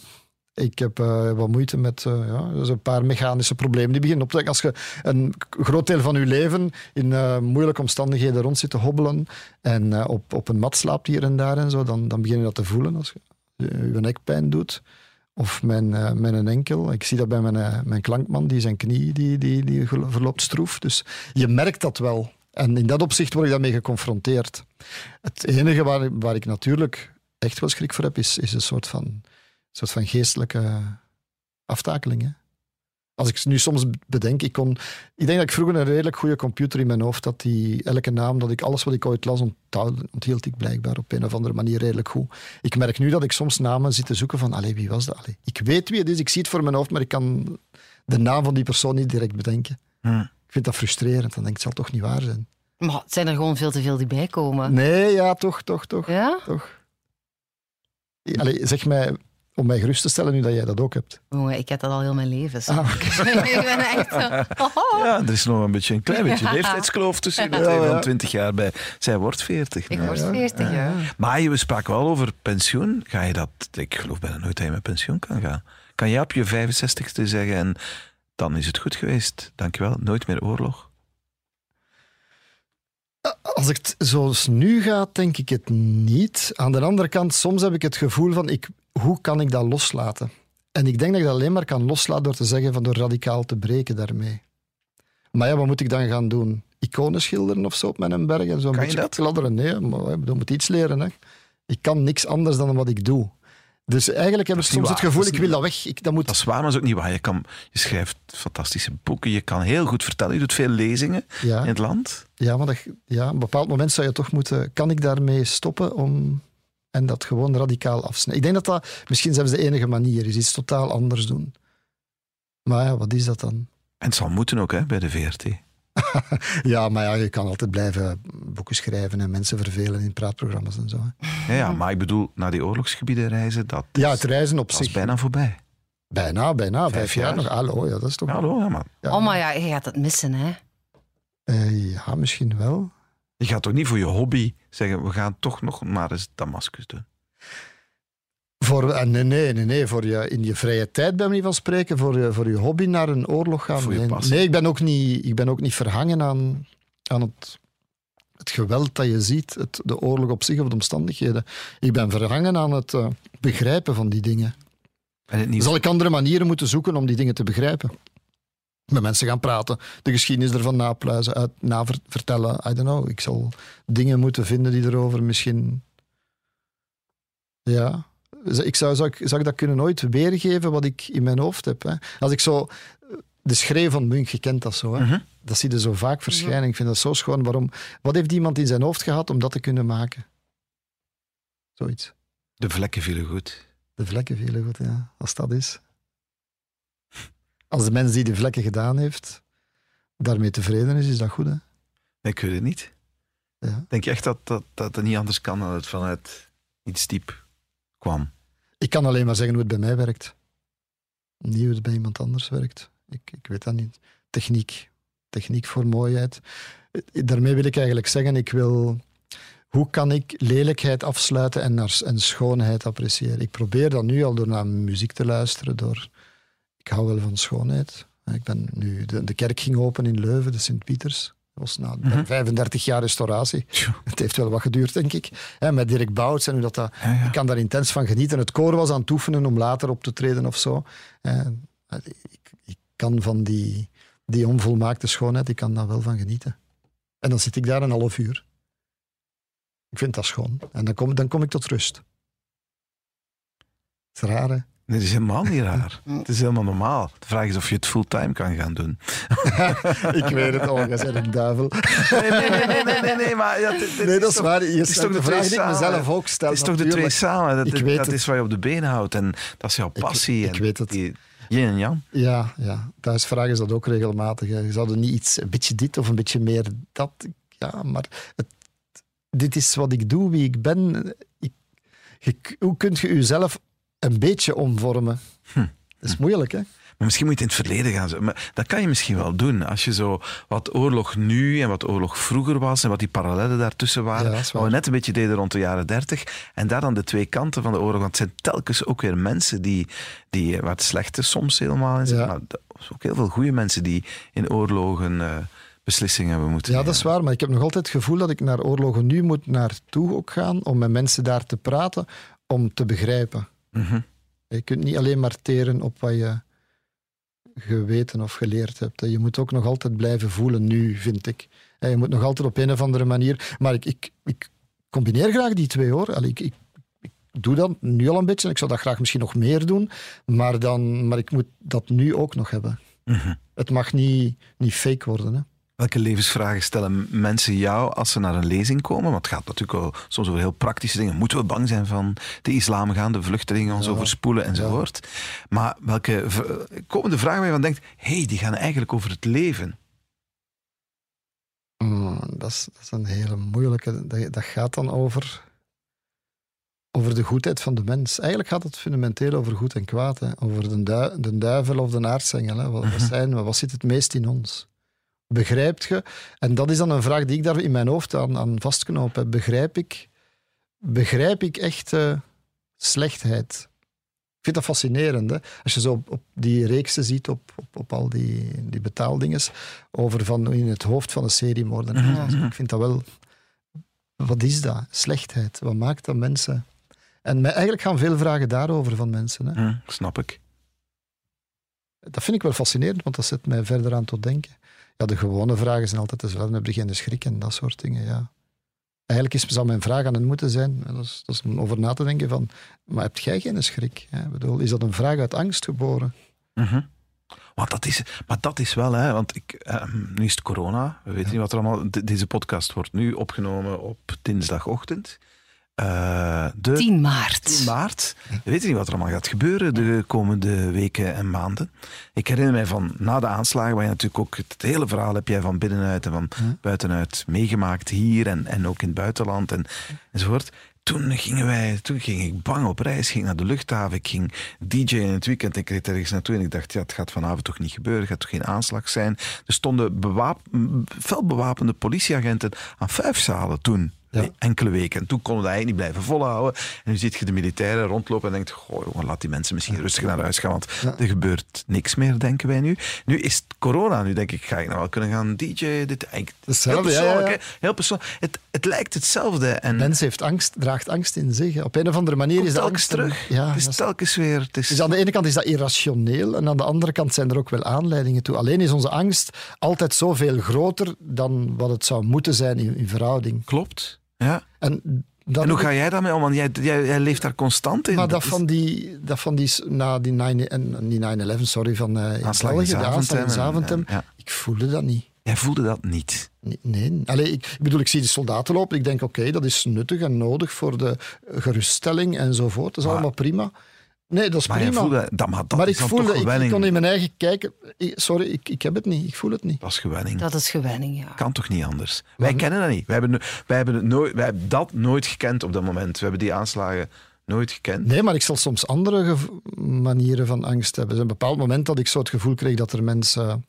Ik heb eh, wat moeite met eh, ja, dus een paar mechanische problemen die beginnen op te Als je een groot deel van je leven in eh, moeilijke omstandigheden rond zit te hobbelen en op, op een mat slaapt hier en daar en zo, dan, dan begin je dat te voelen als je je nek pijn doet. Of mijn, mijn enkel. Ik zie dat bij mijn, mijn klankman, die zijn knie die, die, die verloopt stroef. Dus je merkt dat wel. En in dat opzicht word ik daarmee geconfronteerd. Het enige waar, waar ik natuurlijk echt wel schrik voor heb, is, is een soort van, soort van geestelijke aftakeling. Als ik nu soms bedenk, ik kon... Ik denk dat ik vroeger een redelijk goede computer in mijn hoofd had, die elke naam, dat ik alles wat ik ooit las, onthield ik blijkbaar op een of andere manier redelijk goed. Ik merk nu dat ik soms namen zit te zoeken van, allee, wie was dat? Allee, ik weet wie het is, ik zie het voor mijn hoofd, maar ik kan de naam van die persoon niet direct bedenken. Hm. Ik vind dat frustrerend, dan denk ik, het zal toch niet waar zijn. Maar het zijn er gewoon veel te veel die bijkomen. Nee, ja, toch, toch, toch. Ja? toch. Allee, zeg mij, om mij gerust te stellen nu dat jij dat ook hebt. Jongen, ik heb dat al heel mijn leven. zo. Ah, [laughs] ik ben echt zo... Oh. Ja, er is nog een beetje een klein beetje leeftijdskloof tussen jullie twee Ja, ja. van 20 jaar bij. Zij wordt 40. Ik nou. word 40 jaar. Maar je- we spraken wel over pensioen. Ga je dat... Ik geloof bijna nooit dat je met pensioen kan gaan. Kan jij op je 65ste zeggen en dan is het goed geweest. Dankjewel. Nooit meer oorlog. Als ik het zoals nu gaat, denk ik het niet. Aan de andere kant, soms heb ik het gevoel van, ik, hoe kan ik dat loslaten? En ik denk dat ik dat alleen maar kan loslaten door te zeggen, van door radicaal te breken daarmee. Maar ja, wat moet ik dan gaan doen? Iconen schilderen of zo op mijn berg en zo Kan je dat? kladderen? Nee, maar ik bedoel, moet iets leren. Hè. Ik kan niks anders dan wat ik doe. Dus eigenlijk heb ik Dat is niet soms het gevoel, ik wil dat weg. Ik, dat moet, Dat is waar, maar dat is ook niet waar. Je, kan, je schrijft fantastische boeken. Je kan heel goed vertellen. Je doet veel lezingen ja. in het land. Ja, maar dat, ja, op een bepaald moment zou je toch moeten... Kan ik daarmee stoppen om... En dat gewoon radicaal afsnijden. Ik denk dat dat misschien zelfs de enige manier is. Iets totaal anders doen. Maar ja, wat is dat dan? En het zal moeten ook hè, bij de VRT. [laughs] Ja, maar ja, je kan altijd blijven boeken schrijven en mensen vervelen in praatprogramma's en zo. hè. Ja, ja, maar ik bedoel, naar die oorlogsgebieden reizen, dat, Ja, het reizen op dat is zich. bijna voorbij. Bijna, bijna. Vijf, Vijf jaar. jaar. nog. Hallo, ja, dat is toch... Ja, hallo, ja, maar Ja. Oh, maar ja, je gaat het missen, hè. Eh, ja, misschien wel. je gaat toch niet voor je hobby zeggen, we gaan toch nog maar eens Damascus doen. Voor, eh, nee, nee, nee, voor je, in je vrije tijd, bij manier van spreken, voor je, voor je hobby naar een oorlog gaan. Voor je nee, passie. nee ik, ben ook niet, ik ben ook niet verhangen aan, aan het, het geweld dat je ziet, het, de oorlog op zich of de omstandigheden. Ik ben verhangen aan het eh, begrijpen van die dingen. Nieuws. Zal ik andere manieren moeten zoeken om die dingen te begrijpen? Met mensen gaan praten, de geschiedenis ervan napluizen, uit, naver- vertellen. I don't know. Ik zal dingen moeten vinden die erover misschien. Ja. Ik zou, zou, ik, zou ik dat kunnen ooit weergeven wat ik in mijn hoofd heb? Hè? Als ik zo. De schreeuw van Munch, je kent dat zo. Hè? Mhm. Dat zie je zo vaak verschijnen. Ik vind dat zo schoon. Waarom? Wat heeft iemand in zijn hoofd gehad om dat te kunnen maken? Zoiets. De vlekken vielen goed. De vlekken vielen goed, ja. Als dat is. Als de mens die de vlekken gedaan heeft, daarmee tevreden is, is dat goed, hè? Ik weet het niet. Ja. Denk je echt dat, dat, dat het niet anders kan dan het vanuit iets diep kwam? Ik kan alleen maar zeggen hoe het bij mij werkt. Niet hoe het bij iemand anders werkt. Ik, ik weet dat niet. Techniek. Techniek voor mooiheid. Daarmee wil ik eigenlijk zeggen, ik wil hoe kan ik lelijkheid afsluiten en, naar, en schoonheid appreciëren? Ik probeer dat nu al door naar muziek te luisteren. Door, ik hou wel van schoonheid. Ik ben nu, de, de kerk ging open in Leuven, de Sint-Pieters. Dat was na Mhm. 35 jaar restauratie. Het heeft wel wat geduurd, denk ik. Met Dirk Bouts en hoe dat, dat Ja, ja. ik kan daar intens van genieten. Het koor was aan het oefenen om later op te treden of zo. Ik, ik kan van die, die onvolmaakte schoonheid, ik kan daar wel van genieten. En dan zit ik daar een half uur. Ik vind dat schoon. En dan kom, dan kom ik tot rust. Het is raar, hè? Nee, dat is helemaal niet [laughs] raar. Het is helemaal normaal. De vraag is of je het fulltime kan gaan doen. [laughs] ik weet het, oh, jij bent een duivel. Nee, nee, nee, nee, nee, nee, nee, maar ja, dit- dit Nee, dat is toch- waar. Je is toch de vraag die ik mezelf ook stel. Het is toch de twee samen. Dat, Ik weet dat het. is wat je op de benen houdt. En dat is jouw passie. ik en weet het. die- Yin en yang. Ja, ja. thuis vragen ze dat ook regelmatig. hè. Je zou niet iets, een beetje dit of een beetje meer dat. Ja, maar het, dit is wat ik doe, wie ik ben. Ik, je- hoe kun je jezelf een beetje omvormen? Hm. Dat is moeilijk, hè? Maar misschien moet je in het verleden gaan. Maar dat kan je misschien wel doen. Als je zo wat oorlog nu en wat oorlog vroeger was en wat die parallellen daartussen waren. Ja, wat we net een beetje deden rond de jaren dertig. En daar dan de twee kanten van de oorlog. Want het zijn telkens ook weer mensen die, die waar het slechte soms helemaal in zit. Ja. Maar zijn ook heel veel goede mensen die in oorlogen eh, beslissingen hebben moeten Ja, dat is waar. Maar ik heb nog altijd het gevoel dat ik naar oorlogen nu moet naartoe ook gaan om met mensen daar te praten, om te begrijpen. Mhm. Je kunt niet alleen maar teren op wat je geweten of geleerd hebt. Je moet ook nog altijd blijven voelen nu, vind ik. Je moet nog altijd op een of andere manier... Maar ik, ik, ik combineer graag die twee, hoor. Allee, ik, ik, ik doe dat nu al een beetje. Ik zou dat graag misschien nog meer doen. Maar, dan, maar ik moet dat nu ook nog hebben. Mhm. Het mag niet, niet fake worden. Hè. Welke levensvragen stellen mensen jou als ze naar een lezing komen? Want het gaat natuurlijk wel soms over heel praktische dingen. Moeten we bang zijn van de islam gaan, de vluchtelingen ons Ja. overspoelen enzovoort? Maar welke komen de vragen waar je van denkt, hé, hey, die gaan eigenlijk over het leven? Mm, dat, is, dat is een hele moeilijke. Dat, dat gaat dan over, over de goedheid van de mens. Eigenlijk gaat het fundamenteel over goed en kwaad. Hè. Over de, dui- de duivel of de aartsengel. Hè. Wat, wat, Mhm. zijn we? wat zit het meest in ons? Begrijpt je? En dat is dan een vraag die ik daar in mijn hoofd aan, aan vastknoop heb. Begrijp ik, begrijp ik echt eh, slechtheid? Ik vind dat fascinerend. Hè? Als je zo op, op die reeksen ziet, op, op, op al die, die betaaldinges, over van in het hoofd van een seriemoordenaar. Mhm. Ik vind dat wel... Wat is dat? Slechtheid. Wat maakt dat mensen... En mij- eigenlijk gaan veel vragen daarover van mensen. Hè? Snap ik. Dat vind ik wel fascinerend, want dat zet mij verder aan tot denken. Ja, de gewone vragen zijn altijd dezelfde. Heb je geen schrik en dat soort dingen, ja. Eigenlijk is, zou mijn vraag aan hen moeten zijn, dat is, dat is om over na te denken van, maar heb jij geen schrik? Ja, bedoel, is dat een vraag uit angst geboren? Mhm. Want dat is, maar dat is wel, hè, want ik, ehm, nu is het corona. We weten niet wat er allemaal. de- deze podcast wordt nu opgenomen op dinsdagochtend. Eh, de 10 maart. 10 maart. We weten niet wat er allemaal gaat gebeuren de komende weken en maanden. Ik herinner mij van na de aanslagen, waar je natuurlijk ook het hele verhaal heb jij van binnenuit en van Ja. buitenuit meegemaakt hier en, en ook in het buitenland en, enzovoort. Toen gingen wij, toen ging ik bang op reis, ging naar de luchthaven, ik ging DJ in het weekend, ik reed ergens naartoe en ik dacht, ja, het gaat vanavond toch niet gebeuren, het gaat toch geen aanslag zijn. Er stonden fel bewapende politieagenten aan vijf zalen toen. Ja. Enkele weken. En toen konden we dat eigenlijk niet blijven volhouden. En nu ziet je de militairen rondlopen en denkt, goh, jongen, laat die mensen misschien rustig naar huis gaan, want Ja. er gebeurt niks meer, denken wij nu. Nu is het corona, nu denk ik, ga ik nou wel kunnen gaan DJ. Dit, eigenlijk, heel Hetzelfde, ja, ja, persoonlijk, ja. Heel persoonlijk. Het, het lijkt hetzelfde. En Mens heeft angst, draagt angst in zich. Op een of andere manier komt is dat angst terug. Ja, het is telkens weer... Het is, Dus aan de ene kant is dat irrationeel en aan de andere kant zijn er ook wel aanleidingen toe. Alleen is onze angst altijd zoveel groter dan wat het zou moeten zijn in, in verhouding. Klopt. Ja. En, dat En hoe ga jij daarmee om? Want jij, jij, jij leeft daar constant in. Maar dat van die, dat van die, na die 9 en niet 9-11, sorry, van in België, de aanslag in Zaventem, ja. ik voelde dat niet. Jij voelde dat niet. Nee, nee. Allee, ik, ik bedoel, ik zie de soldaten lopen. Ik denk, oké, dat is nuttig en nodig voor de geruststelling enzovoort. Dat is Maar- allemaal prima. Nee, dat is Maar prima. voelde dat, maar dat maar ik voelde, toch ik, ik gewenning. kon in mijn eigen kijken. Ik- sorry, ik, ik heb het niet. Ik voel het niet. Dat is gewenning. Dat is gewenning, ja. kan toch niet anders? Wij kennen dat niet. Wij hebben, wij, hebben het nooit, wij hebben dat nooit gekend op dat moment. We hebben die aanslagen nooit gekend. Nee, maar ik zal soms andere manieren van angst hebben. Er is een bepaald moment dat ik zo het gevoel kreeg dat er mensen...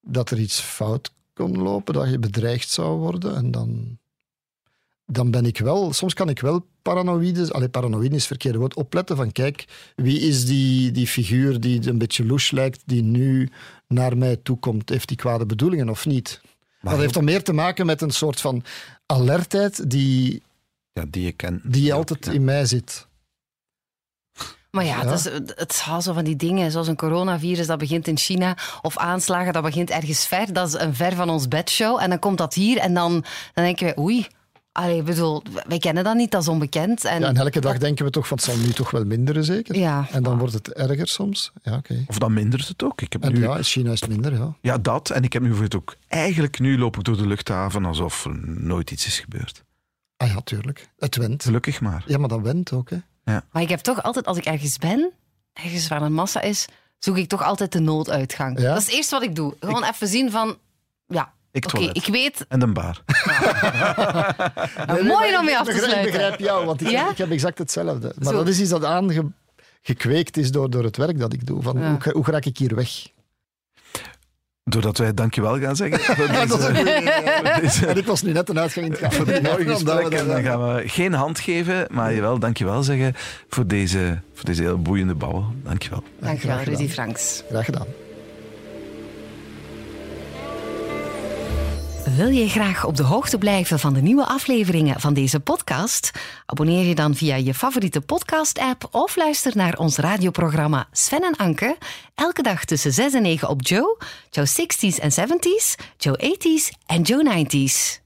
dat er iets fout kon lopen, dat je bedreigd zou worden. En dan... dan ben ik wel, soms kan ik wel paranoïde, allee, paranoïde is het verkeerde woord, opletten van kijk, wie is die, die figuur die een beetje louche lijkt, die nu naar mij toe komt? Heeft die kwade bedoelingen of niet? dat heeft dan meer te maken met een soort van alertheid die, Ja, die je kent. die altijd Ja. in mij zit. Maar ja, Ja. Het, is, het is zo van die dingen, zoals een coronavirus, dat begint in China, of aanslagen, dat begint ergens ver. Dat is een ver van ons bedshow. En dan komt dat hier en dan, dan denken we, oei, allee, bedoel, wij kennen dat niet, dat is onbekend. En, Ja, en elke dag denken we toch van het zal nu toch wel minderen zeker? Ja. En dan wordt het erger soms. Ja, oké. Of dan mindert het ook. Ik heb En nu, ja, in China is het minder, ja. Ja, dat. En ik heb nu voor het ook... Eigenlijk nu loop ik door de luchthaven alsof er nooit iets is gebeurd. Ah ja, tuurlijk. Het went. Gelukkig maar. Ja, maar dat went ook, hè. Maar ik heb toch altijd, als ik ergens ben, ergens waar een massa is, zoek ik toch altijd de nooduitgang. Ja? Dat is het eerste wat ik doe. Gewoon even zien van, ja, Ik oké, toilet. ik weet, En een bar. [laughs] nou, mooi om mee af te begrijp- Ik sluiten. begrijp jou, want ik, Ja? ik heb exact hetzelfde. Maar Zo. dat is iets dat aangekweekt is door, door het werk dat ik doe. Van, Ja. hoe, hoe raak ik hier weg? Doordat wij dankjewel gaan zeggen [laughs] voor Ja, dat is een deze, goeie, voor deze En ik was nu net een uitgang in het gaan. voor dit [laughs] mooie gesprek. En dan gaan we geen hand geven, maar jawel, dankjewel zeggen voor deze, voor deze heel boeiende babbel. Dankjewel. Dankjewel. Rudy Franks. Graag gedaan. Wil je graag op de hoogte blijven van de nieuwe afleveringen van deze podcast? Abonneer je dan via je favoriete podcast-app of luister naar ons radioprogramma Sven en Anke. Elke dag tussen 6 en 9 op Joe, Joe 60s en 70s, Joe 80s en Joe 90s.